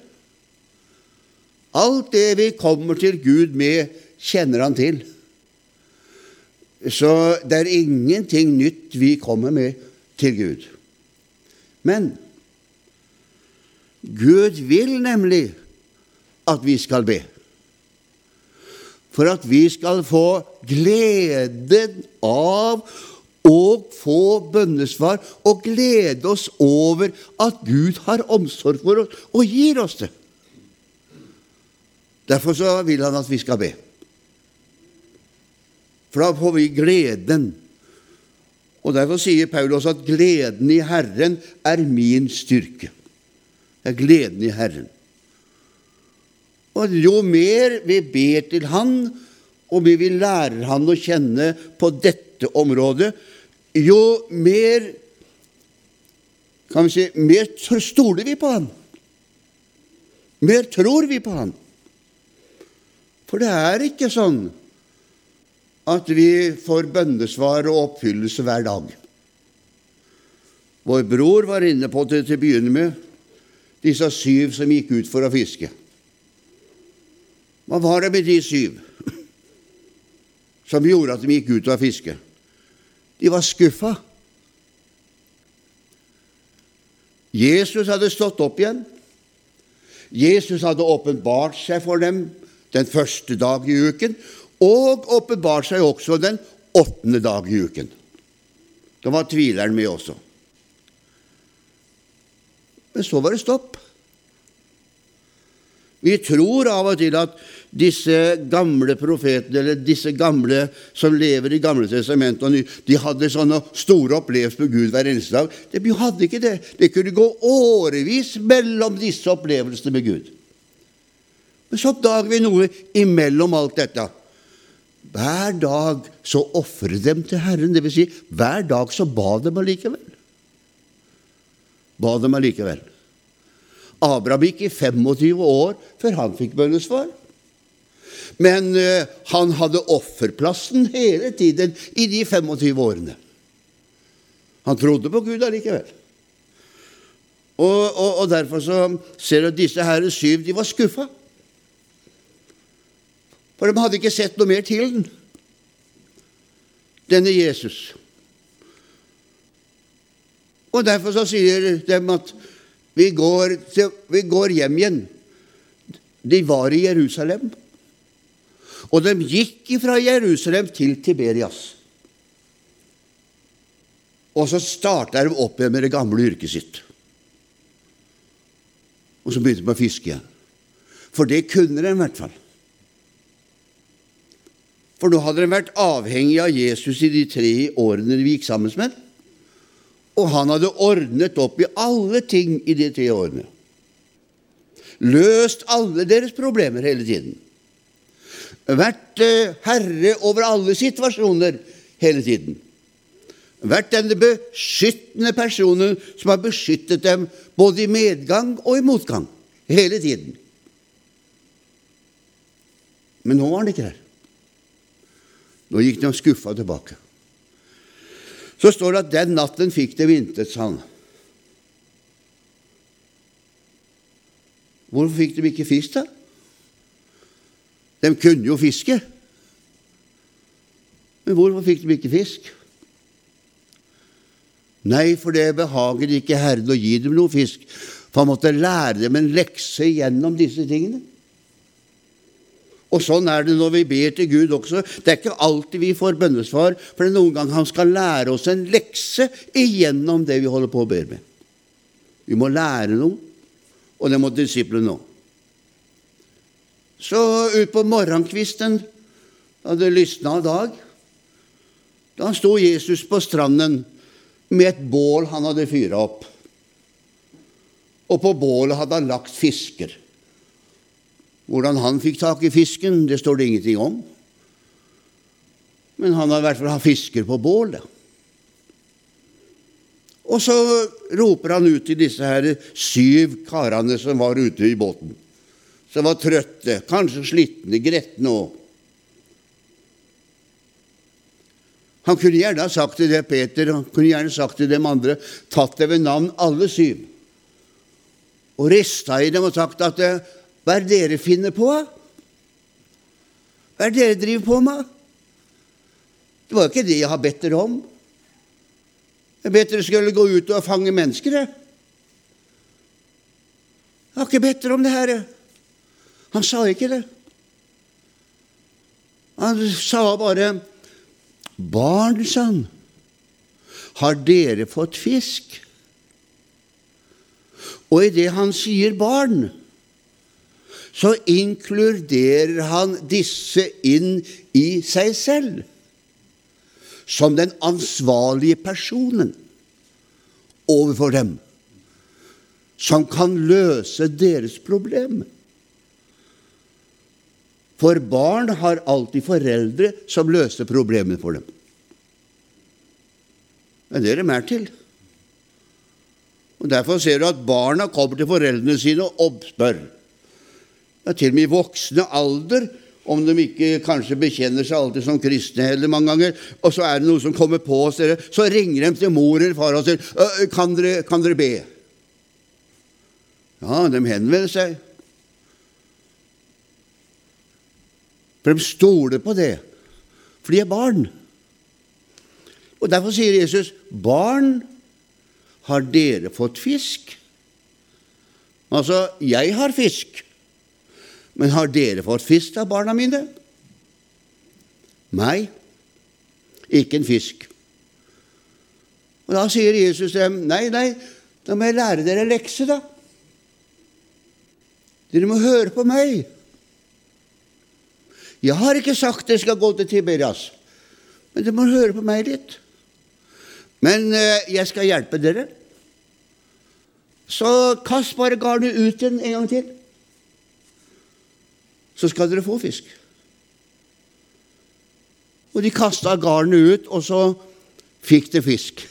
S1: Alt det vi kommer til Gud med, kjenner Han til. Så det er ingenting nytt vi kommer med til Gud. Men Gud vil nemlig at vi skal be. For at vi skal få gleden av og få bønnesvar og glede oss over at Gud har omsorg for oss og gir oss det. Derfor så vil han at vi skal be. For da får vi gleden. Og Derfor sier Paulus at gleden i Herren er min styrke. Det er gleden i Herren. Og jo mer vi ber til Han, og vi vil lære Han å kjenne på dette området, jo mer kan vi si, mer stoler vi på Han. Mer tror vi på Han. For det er ikke sånn at vi får bønnesvar og oppfyllelse hver dag. Vår bror var inne på det til å begynne med, disse syv som gikk ut for å fiske. Hva var det med de syv som gjorde at de gikk ut for å fiske? De var skuffa. Jesus hadde stått opp igjen. Jesus hadde åpenbart seg for dem den første dag i uken, og åpenbart seg også den åttende dag i uken. Da var tvileren med også. Men så var det stopp. Vi tror av og til at disse gamle profetene, eller disse gamle som lever i Gamle testamentet, de hadde sånne store opplevelser med Gud hver eneste dag. De hadde ikke det. Det kunne gå årevis mellom disse opplevelsene med Gud. Men så oppdager vi noe imellom alt dette. Hver dag så ofret dem til Herren. Dvs. Si, hver dag så ba dem allikevel. Ba dem allikevel. Abraham gikk i 25 år før han fikk bønnesvar. Men uh, han hadde offerplassen hele tiden i de 25 årene. Han trodde på Gud allikevel. Og, og, og derfor så ser du at disse her syv de var skuffa. For de hadde ikke sett noe mer til den, denne Jesus. Og derfor så sier de at vi går, vi går hjem igjen. De var i Jerusalem, og de gikk fra Jerusalem til Tiberias. Og så starta de opp igjen med det gamle yrket sitt. Og så begynte de å fiske igjen. For det kunne de i hvert fall. For nå hadde de vært avhengig av Jesus i de tre årene de gikk sammen med. Og han hadde ordnet opp i alle ting i de tre årene. Løst alle deres problemer hele tiden. Vært eh, herre over alle situasjoner hele tiden. Vært denne beskyttende personen som har beskyttet dem både i medgang og i motgang. Hele tiden. Men nå var han ikke der. Nå gikk de skuffa tilbake. Så står det at den natten fikk de intet, sa han. Hvorfor fikk de ikke fisk, da? De kunne jo fiske. Men hvorfor fikk de ikke fisk? Nei, for det behager ikke Herren å gi dem noe fisk, for han måtte lære dem en lekse gjennom disse tingene. Og sånn er det når vi ber til Gud også. Det er ikke alltid vi får bønnesvar, for det er noen ganger Han skal lære oss en lekse igjennom det vi holder på å ber med. Vi må lære noe, og det må disiplene òg. Så utpå morgenkvisten, da det lysna av dag, da sto Jesus på stranden med et bål han hadde fyra opp. Og på bålet hadde han lagt fisker. Hvordan han fikk tak i fisken, det står det ingenting om. Men han har i hvert fall hatt fisker på bålet. Og så roper han ut til disse her syv karene som var ute i båten, som var trøtte, kanskje slitne, gretne òg. Han kunne gjerne ha sagt til det Peter, han kunne gjerne sagt til dem andre, tatt det ved navn alle syv, og rista i dem og sagt at hva er det dere finner på? Hva er det dere driver på med? Det var jo ikke det jeg har bedt dere om. Jeg bedt dere skulle gå ut og fange mennesker. Jeg, jeg har ikke bedt dere om det her. Han sa ikke det. Han sa bare 'Barn', sa. Har dere fått fisk? Og idet han sier barn, så inkluderer han disse inn i seg selv som den ansvarlige personen overfor dem, som kan løse deres problem. For barn har alltid foreldre som løser problemet for dem. Men det er det mer til. Og Derfor ser du at barna kommer til foreldrene sine og spør. Ja, til og med i voksne alder om de ikke kanskje bekjenner seg alltid som kristne heller mange ganger, og så er det noe som kommer på oss, så ringer de til mor eller far og sier kan dere, kan dere be? Ja, de henvender seg. For de stoler på det, for de er barn. Og Derfor sier Jesus, 'Barn, har dere fått fisk?' Altså, jeg har fisk. Men har dere fått fisk av barna mine? Nei, ikke en fisk. Og Da sier Jesus dem, nei, nei, da må jeg lære dere lekse, da. Dere må høre på meg. Jeg har ikke sagt dere skal gå til Tiberias, men dere må høre på meg litt. Men eh, jeg skal hjelpe dere. Så kast bare garnet ut igjen en gang til så skal dere få fisk. Og de kasta garnet ut, og så fikk de fisk.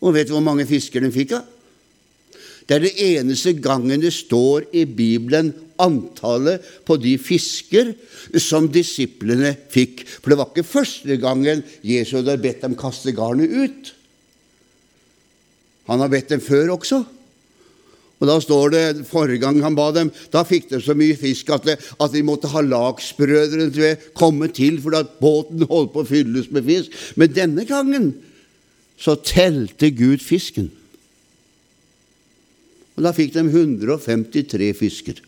S1: Og vet du hvor mange fisker de fikk? da? Det er det eneste gangen det står i Bibelen antallet på de fisker som disiplene fikk. For det var ikke første gangen Jesus hadde bedt dem kaste garnet ut. Han har bedt dem før også. Og Da står det forrige gang han ba dem, da fikk de så mye fisk at, de, at de måtte ha lagsbrødrene komme til fordi at båten holdt på å fylles med fisk. Men denne gangen så telte Gud fisken. Og Da fikk de 153 fisker.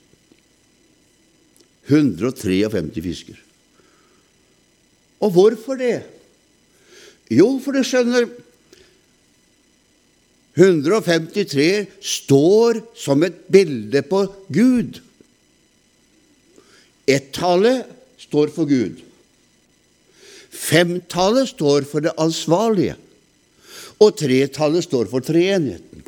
S1: 153 fisker. Og hvorfor det? Jo, for du skjønner 153 står som et bilde på Gud. Ett-tallet står for Gud. Femtallet står for det ansvarlige. Og tretallet står for treenigheten.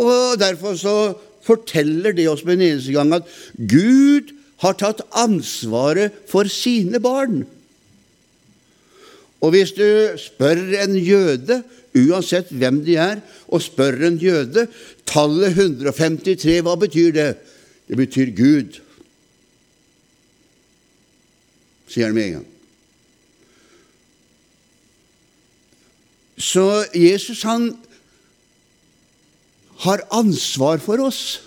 S1: Og Derfor så forteller det oss med en eneste gang at Gud har tatt ansvaret for sine barn. Og hvis du spør en jøde uansett hvem de er, og spør en jøde tallet 153, hva betyr det? Det betyr Gud, sier han med en gang. Så Jesus han har ansvar for oss.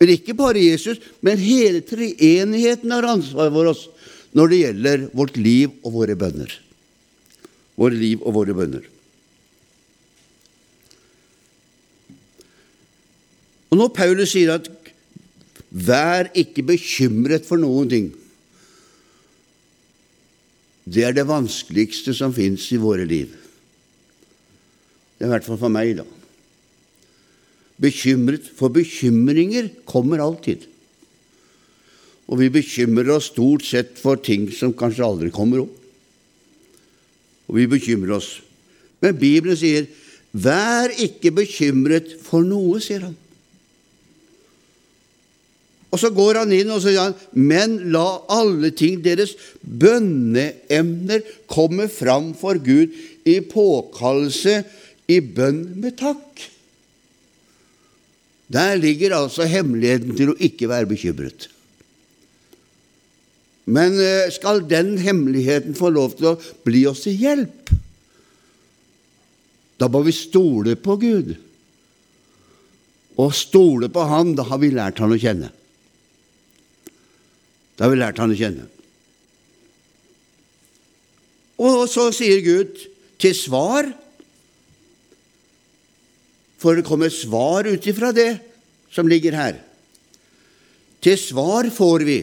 S1: Men ikke bare Jesus, men hele treenigheten har ansvar for oss når det gjelder vårt liv og våre bønner. Våre liv og våre bønner. Og når Paulus sier at 'vær ikke bekymret for noen ting', det er det vanskeligste som fins i våre liv. Det er i hvert fall for meg, da. Bekymret, for bekymringer kommer alltid. Og vi bekymrer oss stort sett for ting som kanskje aldri kommer opp. Og vi bekymrer oss. Men Bibelen sier 'vær ikke bekymret for noe', sier han. Og så går han inn og sier han, men la alle ting deres bønneemner komme fram for Gud i påkallelse, i bønn med takk. Der ligger altså hemmeligheten til å ikke være bekymret. Men eh, skal den hemmeligheten få lov til å bli oss til hjelp, da må vi stole på Gud. Og stole på Han, da har vi lært Han å kjenne. Da har vi lært han å kjenne. Og så sier Gud til svar For det kommer svar ut ifra det som ligger her. Til svar får vi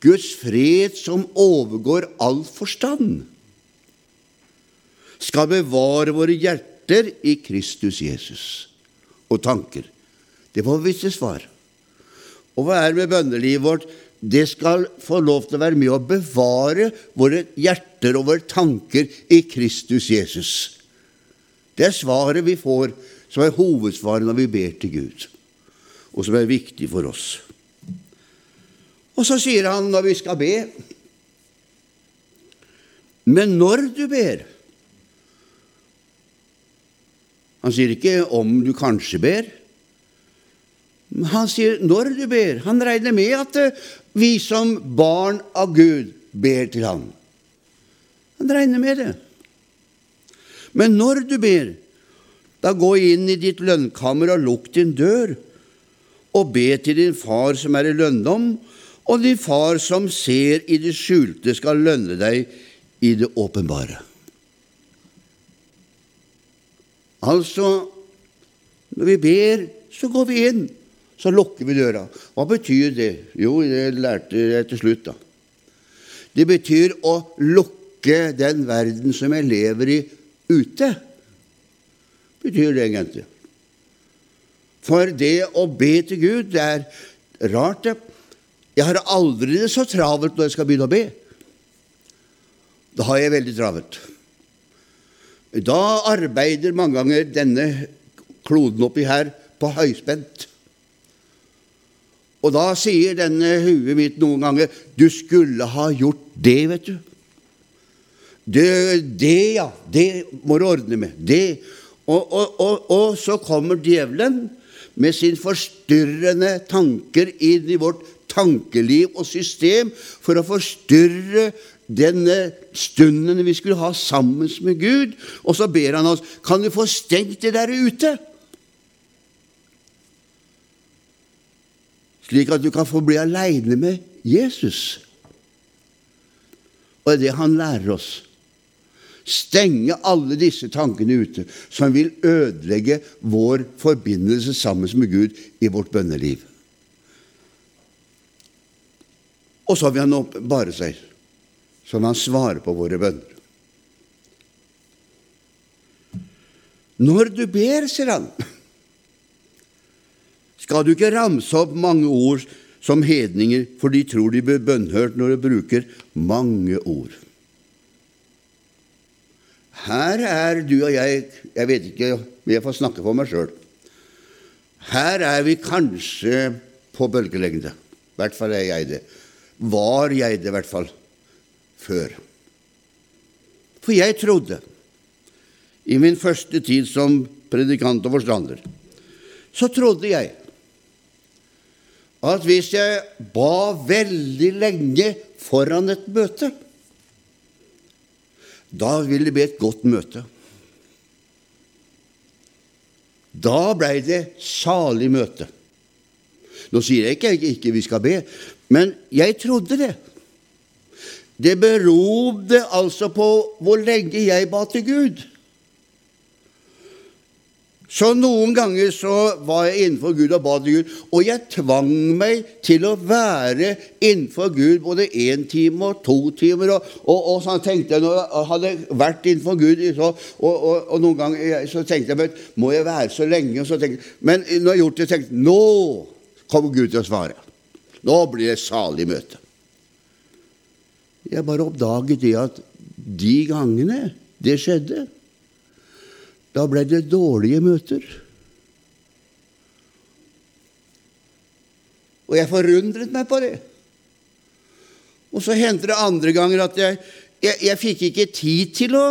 S1: Guds fred som overgår all forstand. skal bevare våre hjerter i Kristus Jesus og tanker. Det var visse svar. Og hva er det med bønnelivet vårt? Det skal få lov til å være med å bevare våre hjerter og våre tanker i Kristus Jesus. Det er svaret vi får, som er hovedsvaret når vi ber til Gud, og som er viktig for oss. Og så sier han når vi skal be Men når du ber Han sier ikke om du kanskje ber. Han sier når du ber. Han regner med at vi som barn av Gud ber til ham. Han regner med det. Men når du ber, da gå inn i ditt lønnkammer og lukk din dør, og be til din far som er i lønndom, og din far som ser i det skjulte, skal lønne deg i det åpenbare. Altså, når vi ber, så går vi inn. Så lukker vi døra. Hva betyr det? Jo, det lærte jeg til slutt, da. Det betyr å lukke den verden som jeg lever i, ute. Betyr det egentlig. For det å be til Gud, det er rart, det. Jeg har aldri det så travelt når jeg skal begynne å be. Da har jeg veldig travelt. Da arbeider mange ganger denne kloden oppi her på høyspent. Og da sier denne huet mitt noen ganger 'Du skulle ha gjort det, vet du'. Det, det ja. Det må du ordne med. Det. Og, og, og, og så kommer djevelen med sin forstyrrende tanker inn i vårt tankeliv og system for å forstyrre denne stunden vi skulle ha sammen med Gud. Og så ber han oss kan du få stengt det der ute, slik at du kan få bli aleine med Jesus. Og det er det han lærer oss. Stenge alle disse tankene ute som vil ødelegge vår forbindelse sammen med Gud i vårt bønneliv. Og så vil han åpenbare seg som han svarer på våre bønner. Når du ber, sier han, skal du ikke ramse opp mange ord som hedninger, for de tror de blir bønnhørt når de bruker mange ord. Her er du og jeg Jeg vet ikke, om jeg får snakke for meg sjøl. Her er vi kanskje på bølgelengde. I hvert fall er jeg det. Var jeg det, i hvert fall før. For jeg trodde, i min første tid som predikant og forstander, så trodde jeg at hvis jeg ba veldig lenge foran et møte, da vil det bli et godt møte. Da blei det salig møte. Nå sier jeg ikke ikke vi skal be, men jeg trodde det. Det berodde altså på hvor lenge jeg ba til Gud. Så noen ganger så var jeg innenfor Gud og ba til Gud, og jeg tvang meg til å være innenfor Gud både én time og to timer. Og, og, og så tenkte jeg, når jeg hadde vært innenfor Gud, så, og, og, noen ganger så tenkte jeg men, må jeg være så lenge? Så tenkte, men når jeg har gjort det, tenkte jeg nå kommer Gud til å svare. Nå blir det salig møte. Jeg bare oppdaget det at de gangene det skjedde, da ble det dårlige møter. Og jeg forundret meg på det. Og så hendte det andre ganger at jeg, jeg, jeg fikk ikke tid til å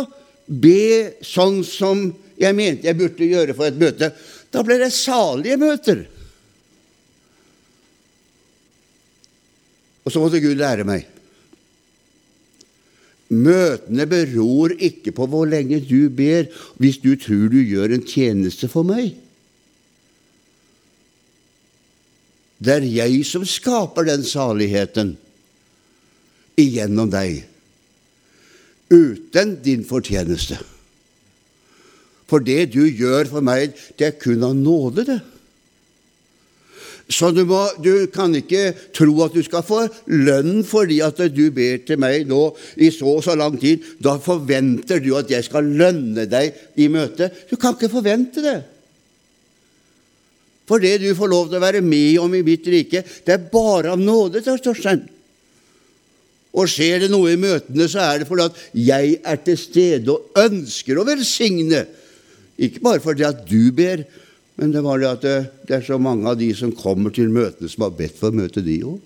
S1: be sånn som jeg mente jeg burde gjøre for et møte. Da ble det salige møter. Og så måtte Gud lære meg. Møtene beror ikke på hvor lenge du ber, hvis du tror du gjør en tjeneste for meg. Det er jeg som skaper den saligheten igjennom deg, uten din fortjeneste. For det du gjør for meg, det er kun av nåde, det. Så du, må, du, kan ikke tro at du skal få lønn fordi at du ber til meg nå i så og så lang tid. Da forventer du at jeg skal lønne deg i møtet. Du kan ikke forvente det. For det du får lov til å være med om i mitt rike, det er bare av nåde, Torstein. Og skjer det noe i møtene, så er det fordi at jeg er til stede og ønsker å velsigne. Ikke bare fordi at du ber, men det var det at det, det, er så mange av de som kommer til møtene, som har bedt for å møte de òg.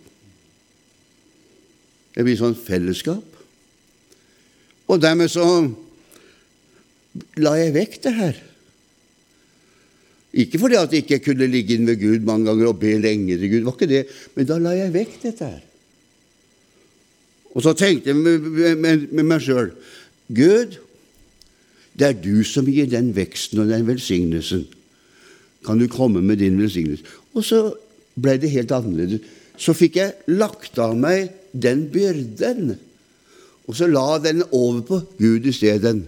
S1: Det blir sånn fellesskap. Og dermed så la jeg vekk det her. Ikke fordi at jeg ikke kunne ligge inn ved Gud mange ganger og be lenge til Gud, det var ikke det, men da la jeg vekk dette her. Og så tenkte jeg med, med, med meg sjøl Gud, det er du som gir den veksten og den velsignelsen. Kan du komme med din velsignelse? Og så ble det helt annerledes. Så fikk jeg lagt av meg den byrden, og så la den over på Gud i stedet.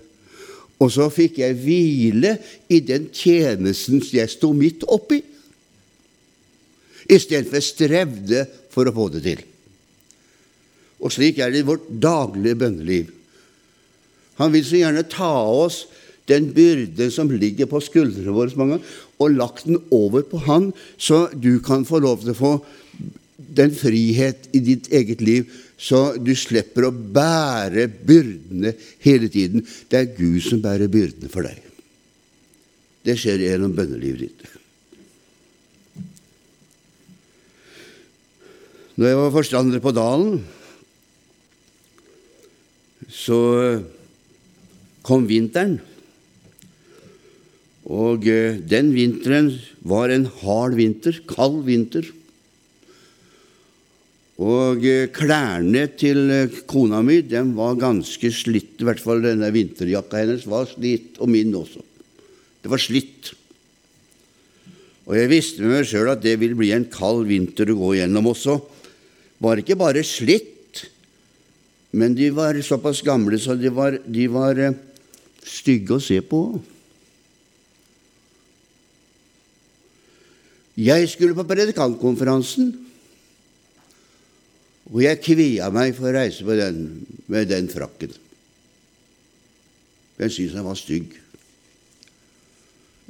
S1: Og så fikk jeg hvile i den tjenesten jeg sto midt oppi, istedenfor strevde for å få det til. Og slik er det i vårt daglige bønneliv. Han vil så gjerne ta oss den byrden som ligger på skuldrene våre, mange, og lagt den over på Han, så du kan få lov til å få den frihet i ditt eget liv, så du slipper å bære byrdene hele tiden. Det er Gud som bærer byrdene for deg. Det skjer gjennom bønnelivet ditt. Når jeg var forstander på Dalen, så kom vinteren. Og eh, den vinteren var en hard vinter, kald vinter. Og eh, klærne til eh, kona mi den var ganske slitt. I hvert fall denne vinterjakka hennes var slitt, og min også. Det var slitt. Og jeg visste med meg sjøl at det ville bli en kald vinter å gå gjennom også. Var ikke bare slitt, men de var såpass gamle så de var, de var stygge å se på. Jeg skulle på predikantkonferansen, og jeg kvia meg for å reise med den, med den frakken. Jeg syntes den var stygg.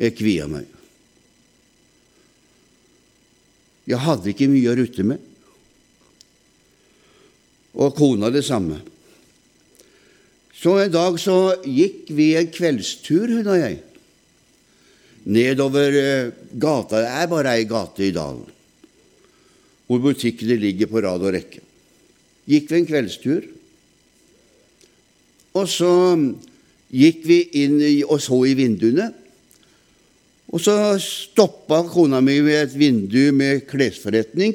S1: Jeg kvia meg. Jeg hadde ikke mye å rutte med. Og kona det samme. Så en dag så gikk vi en kveldstur, hun og jeg nedover eh, gata. Det er bare ei gate i dalen hvor butikkene ligger på rad og rekke. Gikk vi en kveldstur, og så gikk vi inn og så i vinduene. Og så stoppa kona mi ved et vindu med klesforretning,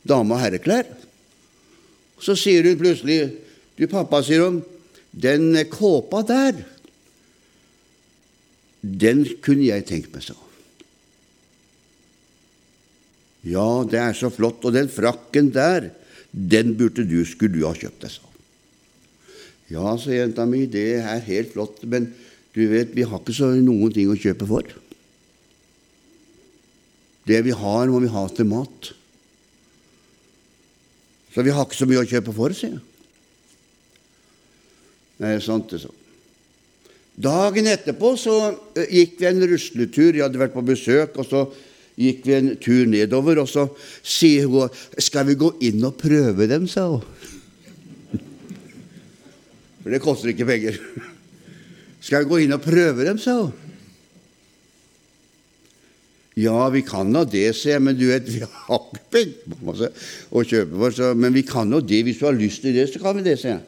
S1: dame- og herreklær. Så sier hun plutselig Du, pappa, sier hun, den kåpa der den kunne jeg tenkt meg, sa Ja, det er så flott. Og den frakken der, den burde du, skulle du ha kjøpt deg, sa Ja, sa jenta mi, det er helt flott, men du vet, vi har ikke så noen ting å kjøpe for. Det vi har, må vi ha til mat. Så vi har ikke så mye å kjøpe for, sier jeg. Er sant, det, sånn. Dagen etterpå så eh, gikk vi en rusletur. Jeg hadde vært på besøk, og så gikk vi en tur nedover. Og så sier hun 'Skal vi gå inn og prøve dem', sa hun. For det koster ikke penger. 'Skal vi gå inn og prøve dem', sa hun. Ja, vi kan nå det, sier jeg, men du vet, vi har ikke penger å kjøpe for, så, men vi kan nå det. Hvis du har lyst til det, så kan vi det, sier jeg.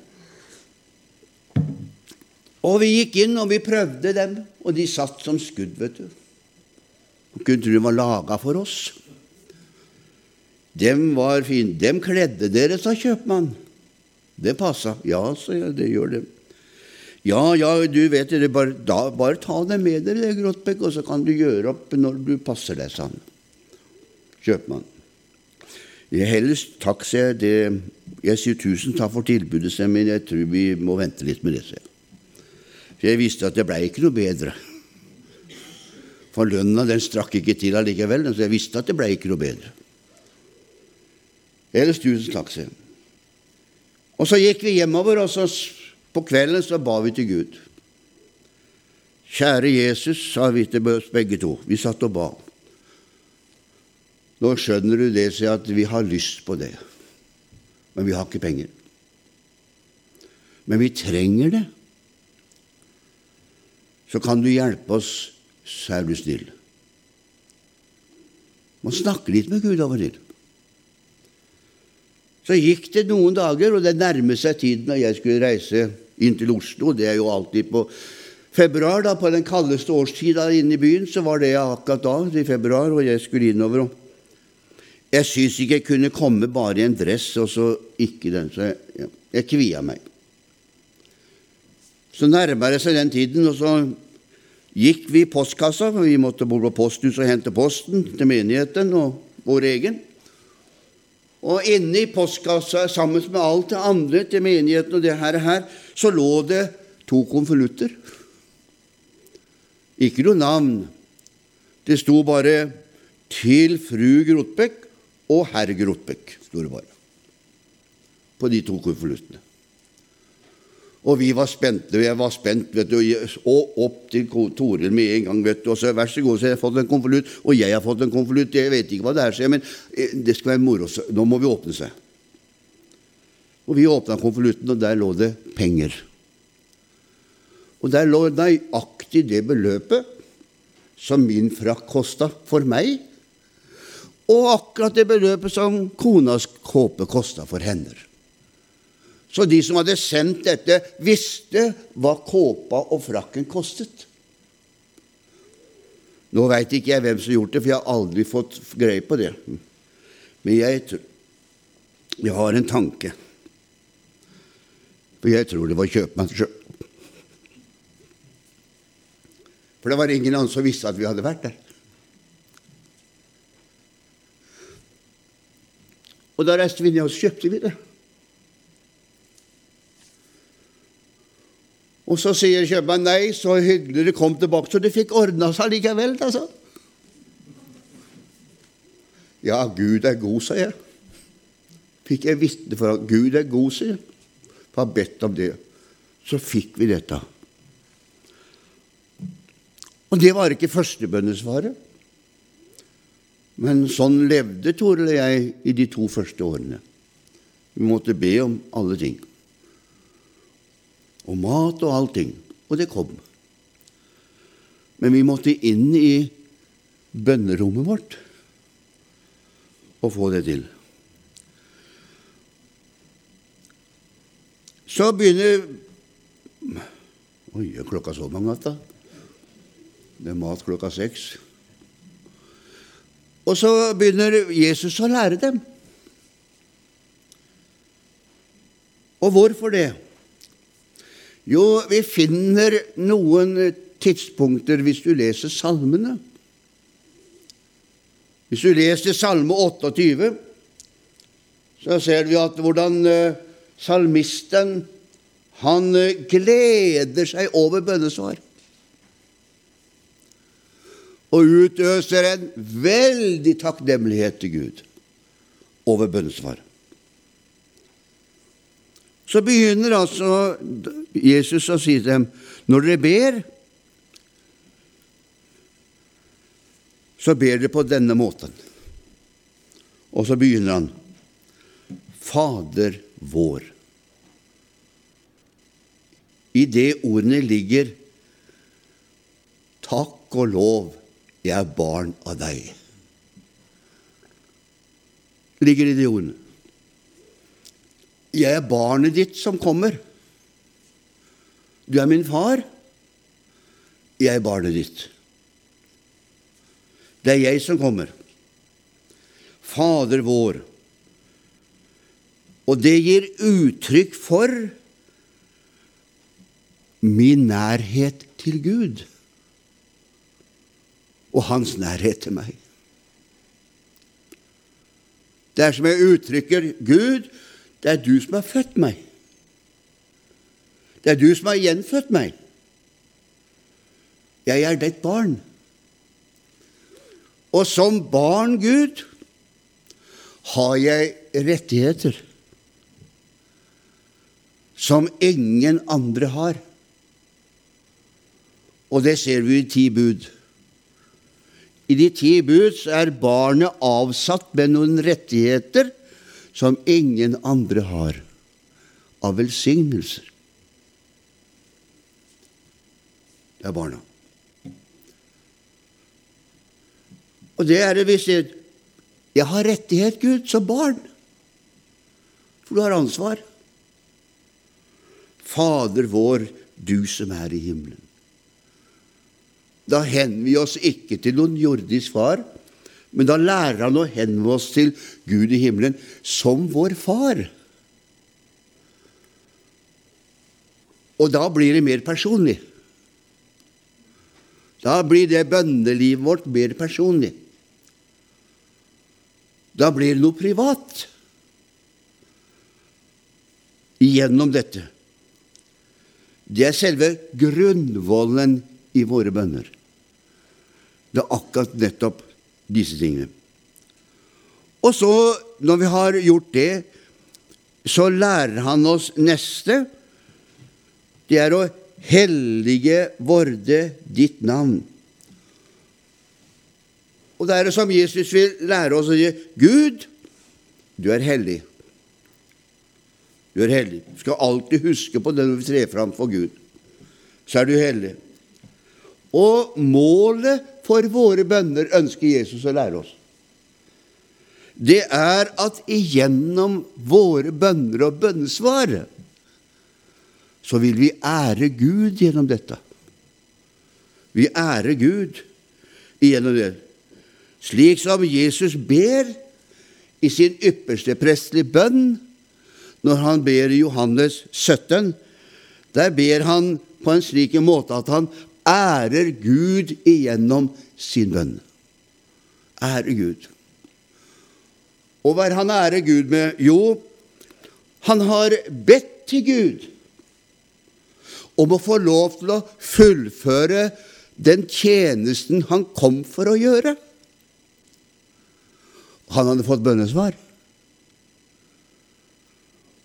S1: Og vi gikk inn, og vi prøvde dem, og de satt som skudd, vet du. Kunne tro de var laga for oss. Dem var fine. Dem kledde dere, sa kjøpmannen. Det passa. Ja, sa jeg, det gjør det. Ja, ja, du vet det, bare, da, bare ta det med dere, Grottbekk, og så kan du gjøre opp når du passer deg, sa han. Kjøpmannen. Jeg helst takk, sier jeg. Det, jeg sier tusen takk for tilbudet, men jeg tror vi må vente litt med det, sier jeg. For jeg visste at det blei ikke noe bedre. For lønna den strakk ikke til allikevel, så jeg visste at det ble ikke noe bedre. Ellers tusen takk, sier Og så gikk vi hjemover, og så på kvelden så ba vi til Gud. Kjære Jesus, sa vi til oss begge to. Vi satt og ba. Nå skjønner du det, sier at vi har lyst på det, men vi har ikke penger. Men vi trenger det. Så kan du hjelpe oss, så er du snill. Man snakker litt med Gud av og til. Så gikk det noen dager, og det nærmet seg tiden da jeg skulle reise inn til Oslo. Det er jo alltid på februar, da, på den kaldeste årstida inne i byen. Så var det akkurat da, i februar, og jeg skulle innover. jeg syns ikke jeg kunne komme bare i en dress og så ikke den, så jeg, jeg kvia meg. Så nærma det seg den tiden, og så gikk vi i postkassa, for vi måtte bo på posthuset og hente posten til menigheten og vår egen. Og inne i postkassa, sammen med alt det andre til menigheten og det her, her så lå det to konvolutter. Ikke noe navn. Det sto bare 'Til fru Grotbekk og herr Grotbekk, sto det bare, på de to konvoluttene. Og vi var spente, jeg var spent, vet du, og opp til Toril med en gang. vet du, og så Vær så god, så jeg har fått en konvolutt, og jeg har fått en konvolutt. Jeg vet ikke hva det er, men eh, det skal være moro. Nå må vi åpne seg. Og vi åpna konvolutten, og der lå det penger. Og der lå nøyaktig det beløpet som min frakk kosta for meg og akkurat det beløpet som konas kåpe kosta for henne. Så de som hadde sendt dette, visste hva kåpa og frakken kostet. Nå veit ikke jeg hvem som gjort det, for jeg har aldri fått greie på det. Men jeg, jeg har en tanke. For jeg tror det var kjøpmann sjøl. For det var ingen annen som visste at vi hadde vært der. Og da reiste vi ned og kjøpte vi det. Og så sier kjøpmannen nei, så hyggelig du kom tilbake, så du fikk ordna seg likevel. Altså. Ja, Gud er god, sa jeg. Fikk jeg vitne for at Gud er god, sier. For har bedt om det. Så fikk vi dette. Og det var ikke førstebønnesvaret. Men sånn levde Toril og jeg i de to første årene. Vi måtte be om alle ting. Og mat og allting. Og det kom. Men vi måtte inn i bønnerommet vårt og få det til. Så begynner Oi, er klokka så mange natta? Det er mat klokka seks. Og så begynner Jesus å lære dem. Og hvorfor det? Jo, vi finner noen tidspunkter hvis du leser salmene. Hvis du leser Salme 28, så ser vi at hvordan eh, salmisten han eh, gleder seg over bønnesvar og utøser en veldig takknemlighet til Gud over bønnesvar. Så begynner altså Jesus å si til dem når dere ber, så ber dere på denne måten. Og så begynner han Fader vår. I det ordene ligger takk og lov jeg er barn av deg. Ligger i de ordene. Jeg er barnet ditt som kommer. Du er min far. Jeg er barnet ditt. Det er jeg som kommer. Fader vår. Og det gir uttrykk for min nærhet til Gud og hans nærhet til meg. Det er som jeg uttrykker Gud, det er du som har født meg. Det er du som har gjenfødt meg. Jeg er ditt barn. Og som barn Gud har jeg rettigheter som ingen andre har. Og det ser vi i ti bud. I de ti bud er barnet avsatt med noen rettigheter som ingen andre har, av velsignelser. Det er barna. Og det er det vi sier Jeg har rettighet, Gud, som barn. For du har ansvar. Fader vår, du som er i himmelen. Da henvender vi oss ikke til noen jordisk far, men da lærer han å henvende oss til Gud i himmelen som vår far. Og da blir det mer personlig. Da blir det bønnelivet vårt mer personlig. Da blir det noe privat gjennom dette. Det er selve grunnvollen i våre bønner. Det er akkurat nettopp disse tingene. Og så, når vi har gjort det, så lærer han oss neste. Det er å hellige vorde ditt navn. Og det er det som Jesus vil lære oss å si Gud, du er hellig. Du er hellig. Du skal alltid huske på det når vi trer fram for Gud. Så er du hellig. Og målet for våre bønner ønsker Jesus å lære oss. Det er at igjennom våre bønner og bønnesvar så vil vi ære Gud gjennom dette. Vi ærer Gud gjennom det. Slik som Jesus ber i sin ypperste prestelige bønn når han ber i Johannes 17. Der ber han på en slik måte at han ærer Gud igjennom sin bønn. Ære Gud. Og hva er han ærer Gud med? Jo, han har bedt til Gud om å få lov til å fullføre den tjenesten han kom for å gjøre. Han hadde fått bønnesvar.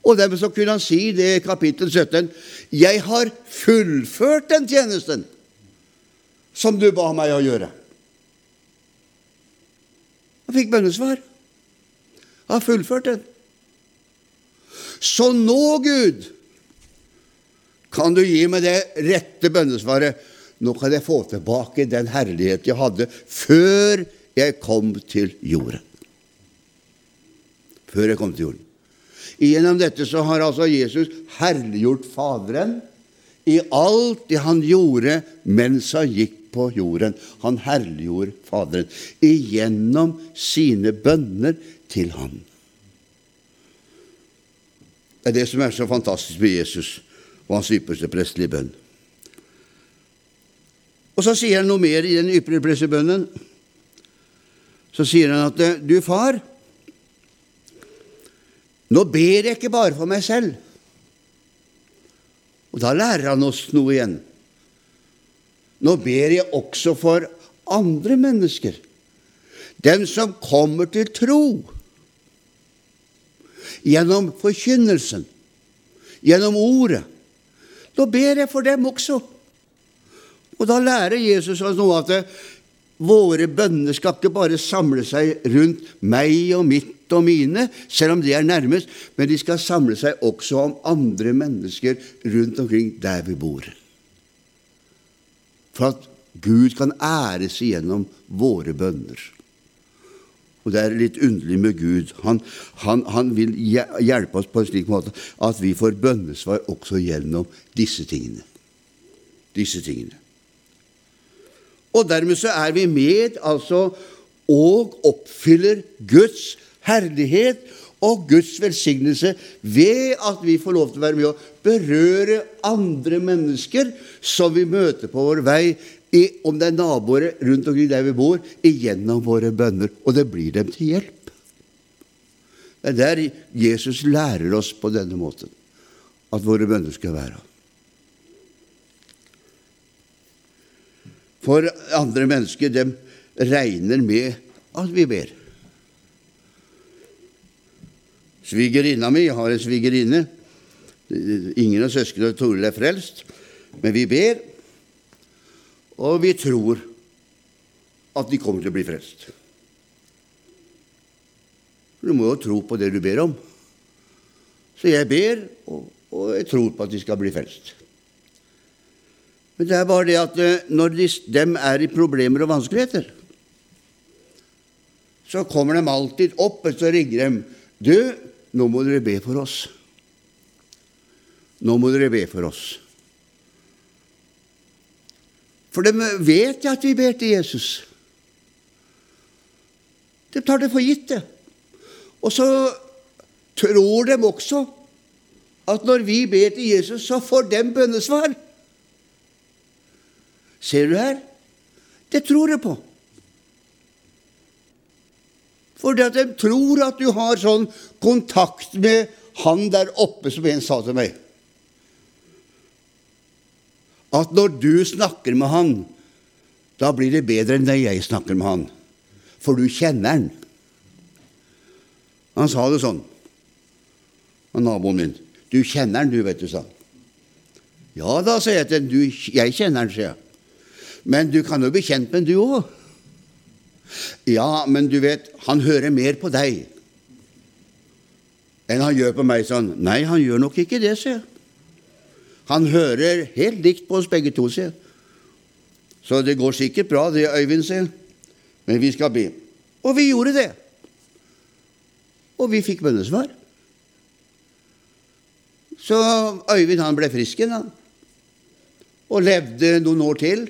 S1: Og dermed så kunne han si det i kapittel 17.: Jeg har fullført den tjenesten som du ba meg å gjøre. Han fikk bønnesvar. Han har fullført den. Så nå, Gud, kan du gi meg det rette bønnesvaret. Nå kan jeg få tilbake den herlighet jeg hadde før jeg kom til jorden før jeg kom til jorden. Gjennom dette så har altså Jesus herliggjort Faderen i alt det han gjorde mens han gikk på jorden. Han herliggjorde Faderen igjennom sine bønner til Han. Det er det som er så fantastisk med Jesus og hans ypperste prestelige bønn. Og så sier han noe mer i den ypperste prestelige bønnen. Så sier han at du, far, nå ber jeg ikke bare for meg selv. Og da lærer han oss noe igjen. Nå ber jeg også for andre mennesker. Dem som kommer til tro gjennom forkynnelsen, gjennom ordet. Nå ber jeg for dem også. Og da lærer Jesus oss noe at våre bønner skal ikke bare samle seg rundt meg og mitt og mine, selv om det er nærmest, men de skal samle seg også om andre mennesker rundt omkring der vi bor. For at Gud kan æres igjennom våre bønner. Og det er litt underlig med Gud. Han, han, han, vil hjelpe oss på en slik måte at vi får bønnesvar også gjennom disse tingene. Disse tingene. Og dermed så er vi med altså og oppfyller Guds herlighet og Guds velsignelse ved at vi får lov til å være med og berøre andre mennesker som vi møter på vår vei, om det er naboer rundt omkring der vi bor, igjennom våre bønner. Og det blir dem til hjelp. Det er der Jesus lærer oss på denne måten at våre bønner skal være. For andre mennesker dem, regner med at vi ber. Svigerinna mi jeg har en svigerinne. Ingen av søsknene Toril er frelst, men vi ber, og vi tror at de kommer til å bli frelst. Du må jo tro på det du ber om. Så jeg ber, og jeg tror på at de skal bli frelst. Men det er bare det at eh, når de, dem er i problemer og vanskeligheter, så kommer de alltid opp, og så ringer de. 'Du, nå må dere be for oss.' Nå må dere be for oss. For de vet at vi ber til Jesus. De tar det for gitt, det. Og så tror de også at når vi ber til Jesus, så får de bønnesvar. Ser du her? Det tror jeg på. Fordi at de tror at du har sånn kontakt med han der oppe, som en sa til meg. At når du snakker med han, da blir det bedre enn når jeg snakker med han. For du kjenner han. Han sa det sånn, han naboen min. Du kjenner han, du, vet du, sa han. Ja da, sier jeg til ham. Jeg kjenner han, sier jeg. Men du kan jo bli kjent med han, du òg. Ja, men du vet, han hører mer på deg enn han gjør på meg, sånn. Nei, han gjør nok ikke det, sier jeg. Han hører helt likt på oss begge to, sier jeg. Så det går sikkert bra, det, Øyvind, sier Men vi skal be. Og vi gjorde det. Og vi fikk bønnesvar. Så Øyvind han ble frisk igjen, han. Og levde noen år til.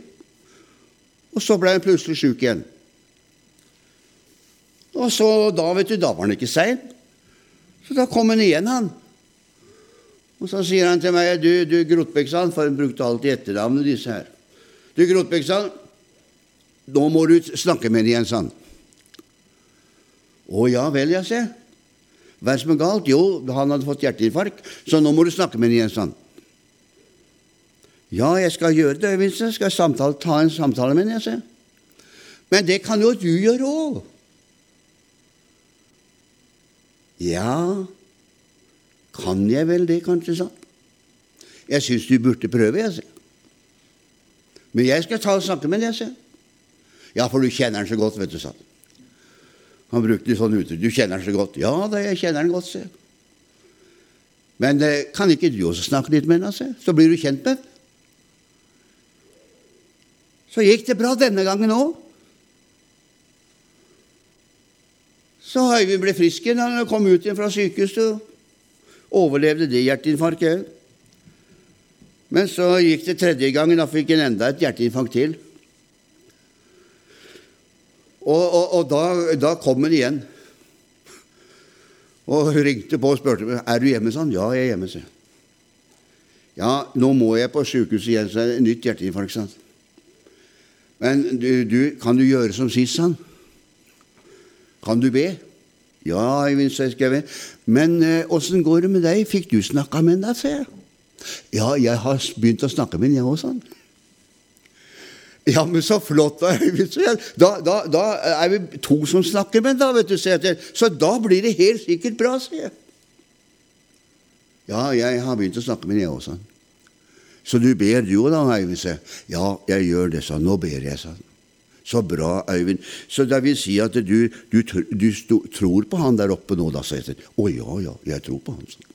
S1: Og så ble han plutselig sjuk igjen. Og så da, vet du, da var han ikke sein. Så da kom han igjen, han. Og så sier han til meg, du, du Grotbekksand, for han brukte alltid etternavnet disse her. Du Grotbekksand, nå må du snakke med henne igjen, sa han. Å ja vel, ja, se. Hva er det som er galt? Jo, han hadde fått hjerteinfarkt, så nå må du snakke med henne igjen, sa han. Ja, jeg skal gjøre det, Øyvind, jeg skal samtale, ta en samtale med henne, jeg, se. Men det kan jo du gjøre òg. Ja, kan jeg vel det, kanskje, sa han. Jeg syns du burde prøve, jeg, sa. Men jeg skal ta og snakke med deg, sa Ja, for du kjenner han så godt, vet du, sa han. Han brukte sånn uttrykk. Du kjenner han så godt. Ja da, jeg kjenner han godt, sa Men eh, kan ikke du også snakke litt med henne, så blir du kjent med han. Så gikk det bra denne gangen òg. Så Øyvind ble frisk igjen. Han kom ut igjen fra sykehuset overlevde det hjerteinfarktet. Men så gikk det tredje gangen. Da fikk han enda et hjerteinfarkt til. Og, og, og da, da, kom han igjen. Og ringte på og spurte er du hjemme. sånn? Ja, jeg er hjemme. Så. Ja, nå må jeg på sykehuset igjen, så er det nytt hjerteinfarkt. Sånn. Men du, du, kan du gjøre som sist, sa han? Kan du be? Ja, Eivind, sa jeg. Men åssen eh, går det med deg? Fikk du snakka med sa jeg. Ja, jeg har begynt å snakke med henne, jeg han. Ja, men så flott, (laughs) Eivind. Da, da, da, er vi to som snakker med da, vet du, sier jeg. Så da blir det helt sikkert bra, sier jeg. Ja, jeg har begynt å snakke med henne, jeg han. Så du ber du òg, da, Eivind? Ja, jeg gjør det, sa han. Nå ber jeg, sa han. Så bra, Øyvind. Så det vil si at du, du, du tror på han der oppe nå, da, sa jeg. Å ja, ja, jeg tror på han. Så.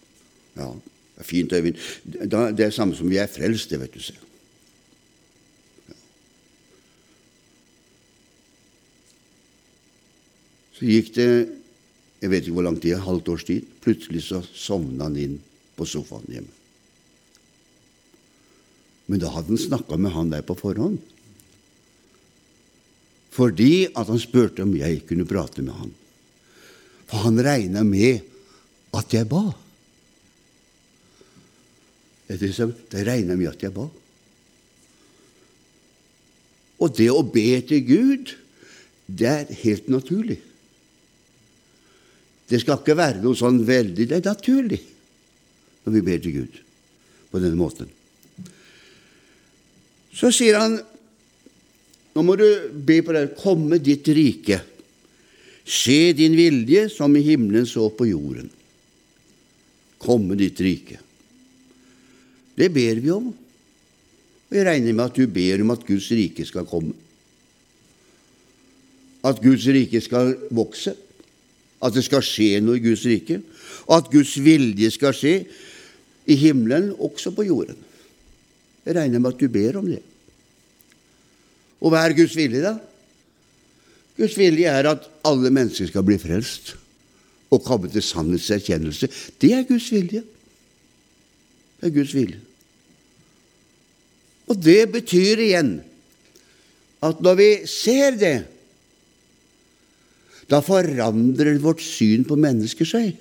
S1: Ja, det er fint, Øyvind. Da, det er samme som vi er frelst, det, vet du. Så. Så gikk det jeg vet ikke hvor lang tid, halvt års tid. Plutselig så sovna han inn på sofaen hjemme. Men da hadde han snakka med han der på forhånd fordi at han spurte om jeg kunne prate med han. For han regna med at jeg ba. Det regna med at jeg ba. Og det å be til Gud, det er helt naturlig. Det skal ikke være noe sånn veldig Det er naturlig når vi ber til Gud på denne måten. Så sier han Nå må du be på det. Komme ditt rike. Skje din vilje som i himmelen så på jorden. Komme ditt rike. Det ber vi om. Og jeg regner med at du ber om at Guds rike skal komme. At Guds rike skal vokse. At det skal skje noe i Guds rike. Og at Guds vilje skal skje i himmelen, også på jorden. Jeg regner med at du ber om det. Og hva er Guds vilje, da? Guds vilje er at alle mennesker skal bli frelst og komme til sannhetserkjennelse. Det er Guds vilje. Det er Guds vilje. Og det betyr igjen at når vi ser det, da forandrer vårt syn på mennesker seg.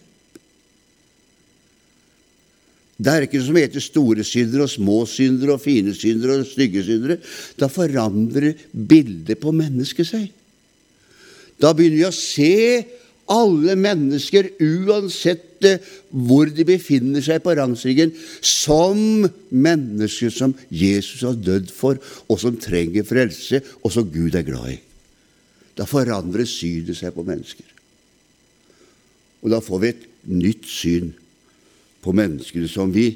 S1: Det er ikke noe som heter store syndere og små syndere og fine syndere og stygge syndere. Da forandrer bildet på mennesket seg. Da begynner vi å se alle mennesker, uansett eh, hvor de befinner seg på rangstigen, som mennesker som Jesus har dødd for, og som trenger frelse, og som Gud er glad i. Da forandrer synet seg på mennesker. Og da får vi et nytt syn på menneskene som vi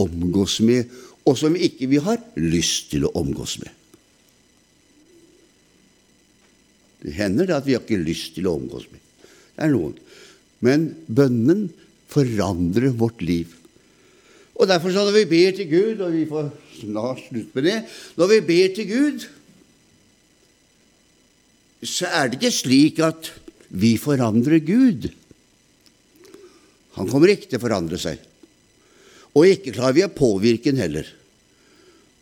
S1: omgås med, og som ikke vi har lyst til å omgås med. Det hender det at vi har ikke lyst til å omgås med. Det er noen. Men bønnen forandrer vårt liv. Og derfor så når vi ber til Gud, og vi får snart slutt med det Når vi ber til Gud, så er det ikke slik at vi forandrer Gud. Han kommer ikke til å forandre seg. Og ikke klarer vi å påvirke den heller.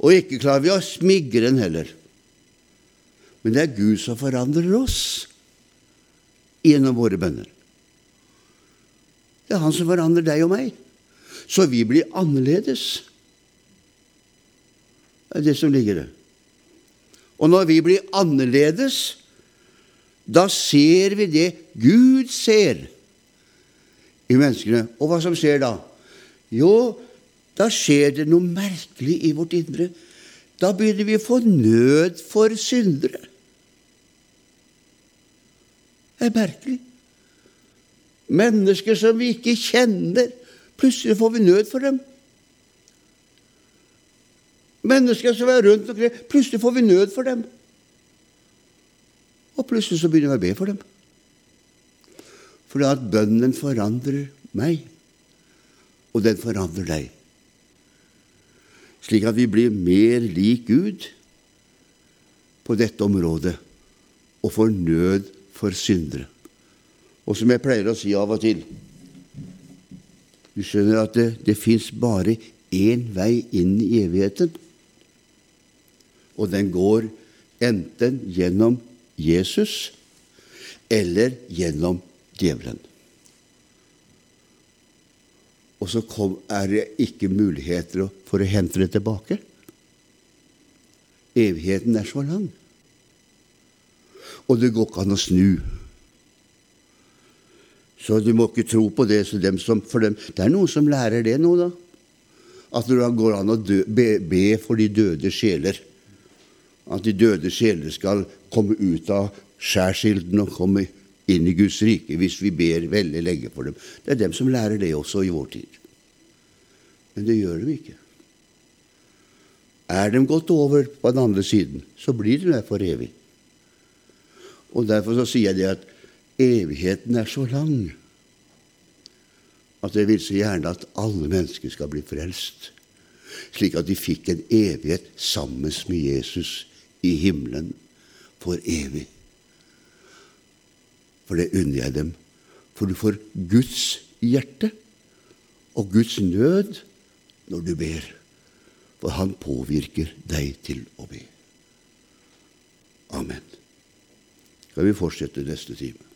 S1: Og ikke klarer vi å smigre den heller. Men det er Gud som forandrer oss gjennom våre bønner. Det er Han som forandrer deg og meg, så vi blir annerledes. Det er det som ligger der. Og når vi blir annerledes, da ser vi det Gud ser i menneskene. Og hva som skjer da? Jo, da skjer det noe merkelig i vårt indre. Da begynner vi å få nød for syndere. Det er merkelig. Mennesker som vi ikke kjenner. Plutselig får vi nød for dem. Mennesker som er rundt omkring. Plutselig får vi nød for dem. Og plutselig så begynner vi å be for dem. Fordi at bønnen forandrer meg, og den forandrer deg. Slik at vi blir mer lik Gud på dette området og får nød for syndere. Og som jeg pleier å si av og til Du skjønner at det, det fins bare én vei inn i evigheten, og den går enten gjennom Jesus eller gjennom djevelen. Og så kom, er det ikke muligheter for å hente det tilbake. Evigheten er så lang. Og det går ikke an å snu. Så du må ikke tro på det dem som, for dem. Det er noen som lærer det nå, da. At det går an å dø, be, be for de døde sjeler. At de døde sjeler skal komme ut av skjærsilden og komme inn i Guds rike hvis vi ber veldig lenge for dem. Det er dem som lærer det også i vår tid. Men det gjør de ikke. Er de gått over på den andre siden, så blir de der for evig. Og Derfor så sier jeg det at evigheten er så lang at jeg vil så gjerne at alle mennesker skal bli frelst, slik at de fikk en evighet sammen med Jesus i himmelen for evig. For det unner jeg dem. For du får Guds hjerte og Guds nød når du ber. For han påvirker deg til å be. Amen. Skal vi fortsette neste time?